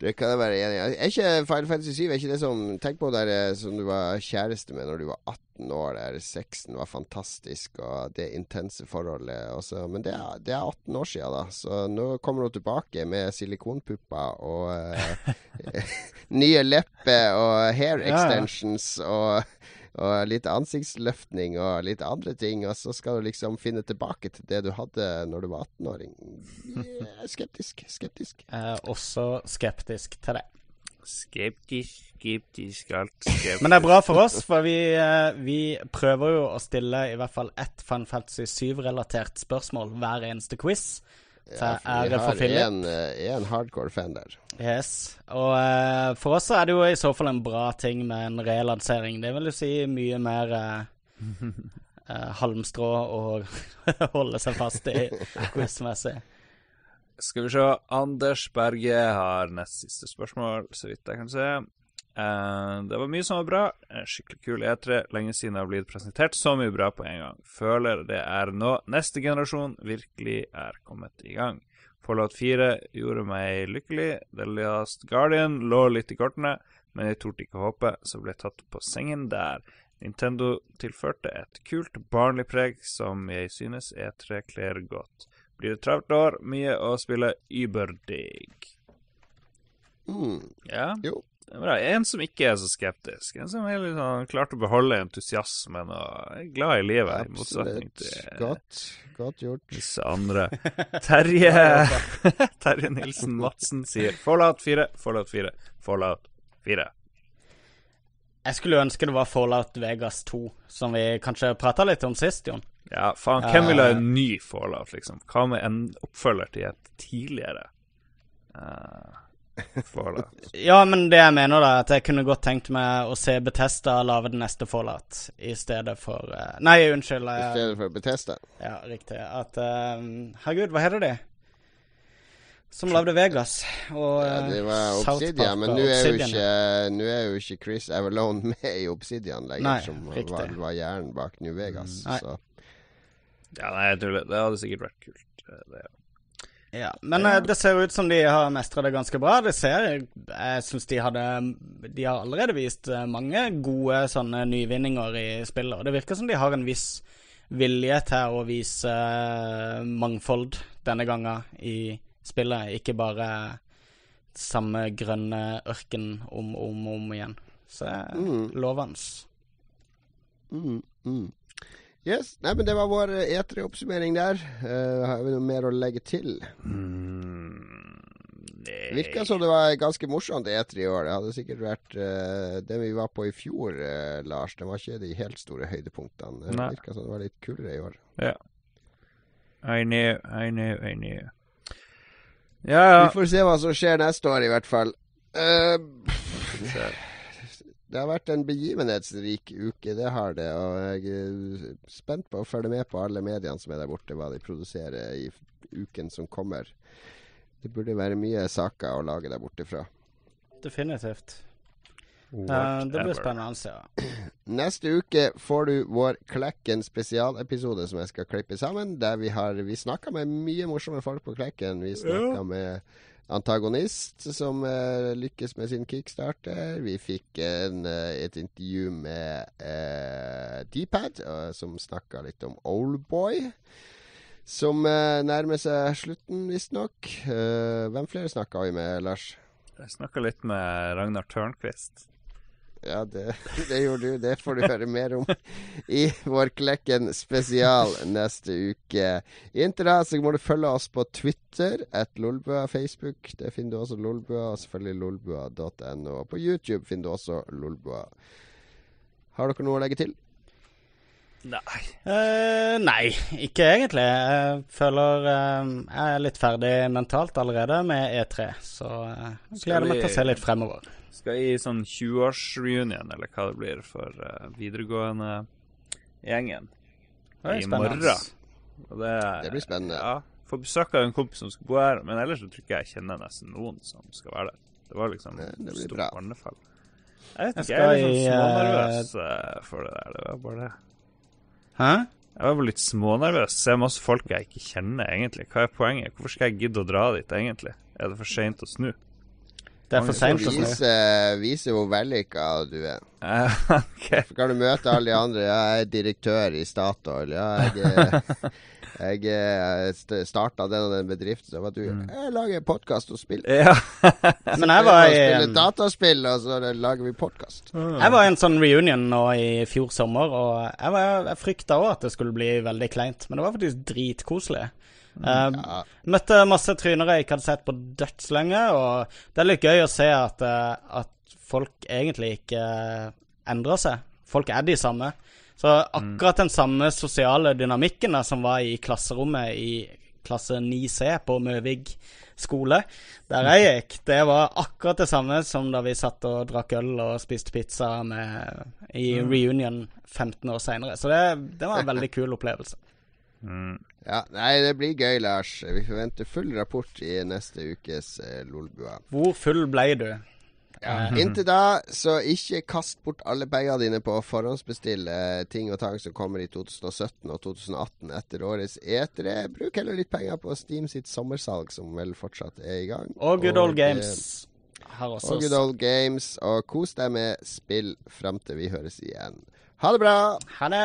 Det kan jeg være enig i. Er ikke Final Fantasy 7 er ikke det som Tenk på det som du var kjæreste med når du var 18 år. Der sexen var fantastisk, og det intense forholdet også. Men det er, det er 18 år siden, da. Så nå kommer hun tilbake med silikonpupper og uh, nye lepper og hair extensions og og litt ansiktsløftning og litt andre ting, og så skal du liksom finne tilbake til det du hadde når du var 18-åring. Er skeptisk. Skeptisk. Jeg er også skeptisk til det. Skeptisk, skeptisk, alt skeptisk. Men det er bra for oss, for vi, eh, vi prøver jo å stille i hvert fall ett Fun Fantasy 7-relatert spørsmål hver eneste quiz. Til Ja, for for har Philip. en, eh, en hardcore fan der. Yes. Og uh, for oss så er det jo i så fall en bra ting med en relansering. Det vil jo si mye mer uh, halmstrå å holde seg fast i quizmessig. Skal vi se. Anders Berge har nest siste spørsmål, så vidt jeg kan se. Eh, det var mye som var bra. Skikkelig kul E3. Lenge siden det har blitt presentert så mye bra på en gang. Føler det er nå neste generasjon virkelig er kommet i gang. Fallout 4 gjorde meg lykkelig. The Last Guardian lå litt i kortene, men jeg torde ikke håpe, så ble jeg tatt på sengen der. Nintendo tilførte et kult, barnlig preg som jeg synes E3 kler godt. Blir det travelt år, mye å spille überdig. Mm. Ja, Jo. Bra. En som ikke er så skeptisk. En som er litt sånn, klart å beholde entusiasmen og er glad i livet, i motsetning Absolutt. til Godt. Godt gjort. disse andre. Terje Terje Nilsen Madsen sier Fallout 4, Fallout 4, Fallout 4. Jeg skulle ønske det var Fallout Vegas 2, som vi kanskje prata litt om sist, Jon. Ja, faen, hvem vil ha en ny Fallout, liksom? Hva med en oppfølger til et tidligere eh, Fallout? Ja, men det jeg mener, da, at jeg kunne godt tenkt meg å se Betesta lage den neste Fallout i stedet for uh, Nei, unnskyld. I eh, stedet for Betesta. Ja, riktig. At uh, Herregud, hva heter de? Som lagde Vegas og Ja, det var South Obsidian, Park men og nå er, er jo ikke Chris Avalone med i Obsidian lenger, Nei, som riktig. var, var hjernen bak New Vegas. Nei. Så Ja, nei, jeg tuller. Det hadde sikkert vært kult. Det. Ja, men eh, det ser ut som de har mestra det ganske bra. Det ser Jeg syns de hadde De har allerede vist eh, mange gode sånne nyvinninger i spillet, og det virker som de har en viss vilje til å vise eh, mangfold denne gangen i spillet, ikke bare samme grønne ørken om og om, om igjen. Så er Mm. lovende. mm, mm. Yes. Nei, men det var vår E3-oppsummering der. Uh, har vi noe mer å legge til? Mm. Virka som det var ganske morsomt E3 i år. Det hadde sikkert vært uh, det vi var på i fjor, uh, Lars. Det var ikke de helt store høydepunktene. Det virka som det var litt kulere i år. Ja. I knew, I knew, I knew. Ja, ja. Vi får se hva som skjer neste år, i hvert fall. Eh, det har vært en begivenhetsrik uke, det har det. Og jeg er spent på å følge med på alle mediene som er der borte, hva de produserer i uken som kommer. Det burde være mye saker å lage der borte fra. Definitivt. Uh, det blir spennende å se. Neste uke får du vår Klekken spesialepisode som jeg skal klippe sammen. Der vi har Vi snakka med mye morsomme folk på Klekken. Vi snakka med antagonist som uh, lykkes med sin kickstarter. Vi fikk en, eh, et intervju med uh, Dpad, uh, som snakka litt om Oldboy. Som nærmer seg slutten, visstnok. Uh, hvem flere snakka vi med, Lars? Jeg snakka litt med Ragnar Tørnquist. Ja, det, det gjorde du. Det får du høre mer om i vår Klekken spesial neste uke. Inntil da så må du følge oss på Twitter, at Lolbua, Facebook. Der finner du også Lolbua, og selvfølgelig lolbua.no. På YouTube finner du også Lolbua. Har dere noe å legge til? Nei. Uh, nei, ikke egentlig. Jeg føler uh, jeg er litt ferdig mentalt allerede med E3, så uh, gleder meg til å se litt fremover. Skal i sånn 20-årsreunion, eller hva det blir, for uh, videregående gjengen. I morgen. Og det, Det blir spennende. Ja. Får besøk av en kompis som skal bo her, men ellers så tror ikke jeg kjenner nesten noen som skal være der. Det var liksom Det- det stort bra. barnefall. Jeg vet ikke, jeg er litt sånn smånervøs uh, for det der. Det var bare det. Hæ? Jeg var bare litt smånervøs. Ser masse folk jeg ikke kjenner, egentlig. Hva er poenget? Hvorfor skal jeg gidde å dra dit, egentlig? Er det for seint å snu? Det er for seint å snu. Vise, vise hvor vellykka du er. Eh, ok. Så kan du møte alle de andre. Ja, jeg er direktør i Statoil. Ja, jeg, er- jeg er- starta den og den bedriften. Så var du Jeg lager podkast og spiller. Ja. Men jeg var i Spiller dataspill, og så lager vi podkast. jeg var i en sånn reunion nå i fjor sommer, og jeg, var, jeg frykta òg at det skulle bli veldig kleint. Men det var faktisk dritkoselig. Eh, Ja. Møtte masse tryner jeg ikke hadde sett på dødslenge, og det er litt gøy å se at, eh, at folk egentlig ikke endrer seg. Folk er de samme. Så akkurat den samme sosiale dynamikken da, som var i klasserommet i klasse 9C på Møvig skole, der jeg gikk, det var akkurat det samme som da vi satt og drakk øl og spiste pizza med, i reunion 15 år seinere. Så det, det var en veldig kul opplevelse. Ja, nei, det blir gøy, Lars. Vi forventer full rapport i neste ukes eh, Lolbua. Hvor full ble du? Ja. Inntil da, så ikke kast bort alle pengene dine på å forhåndsbestille ting og tang som kommer i 2017 og 2018 etter årets E3. Bruk heller litt penger på Steam sitt sommersalg, som vel fortsatt er i gang. Og Good Old eh, Games har også Og Good Old Games. Og kos deg med spill fram til vi høres igjen. Ha det bra! Ha det!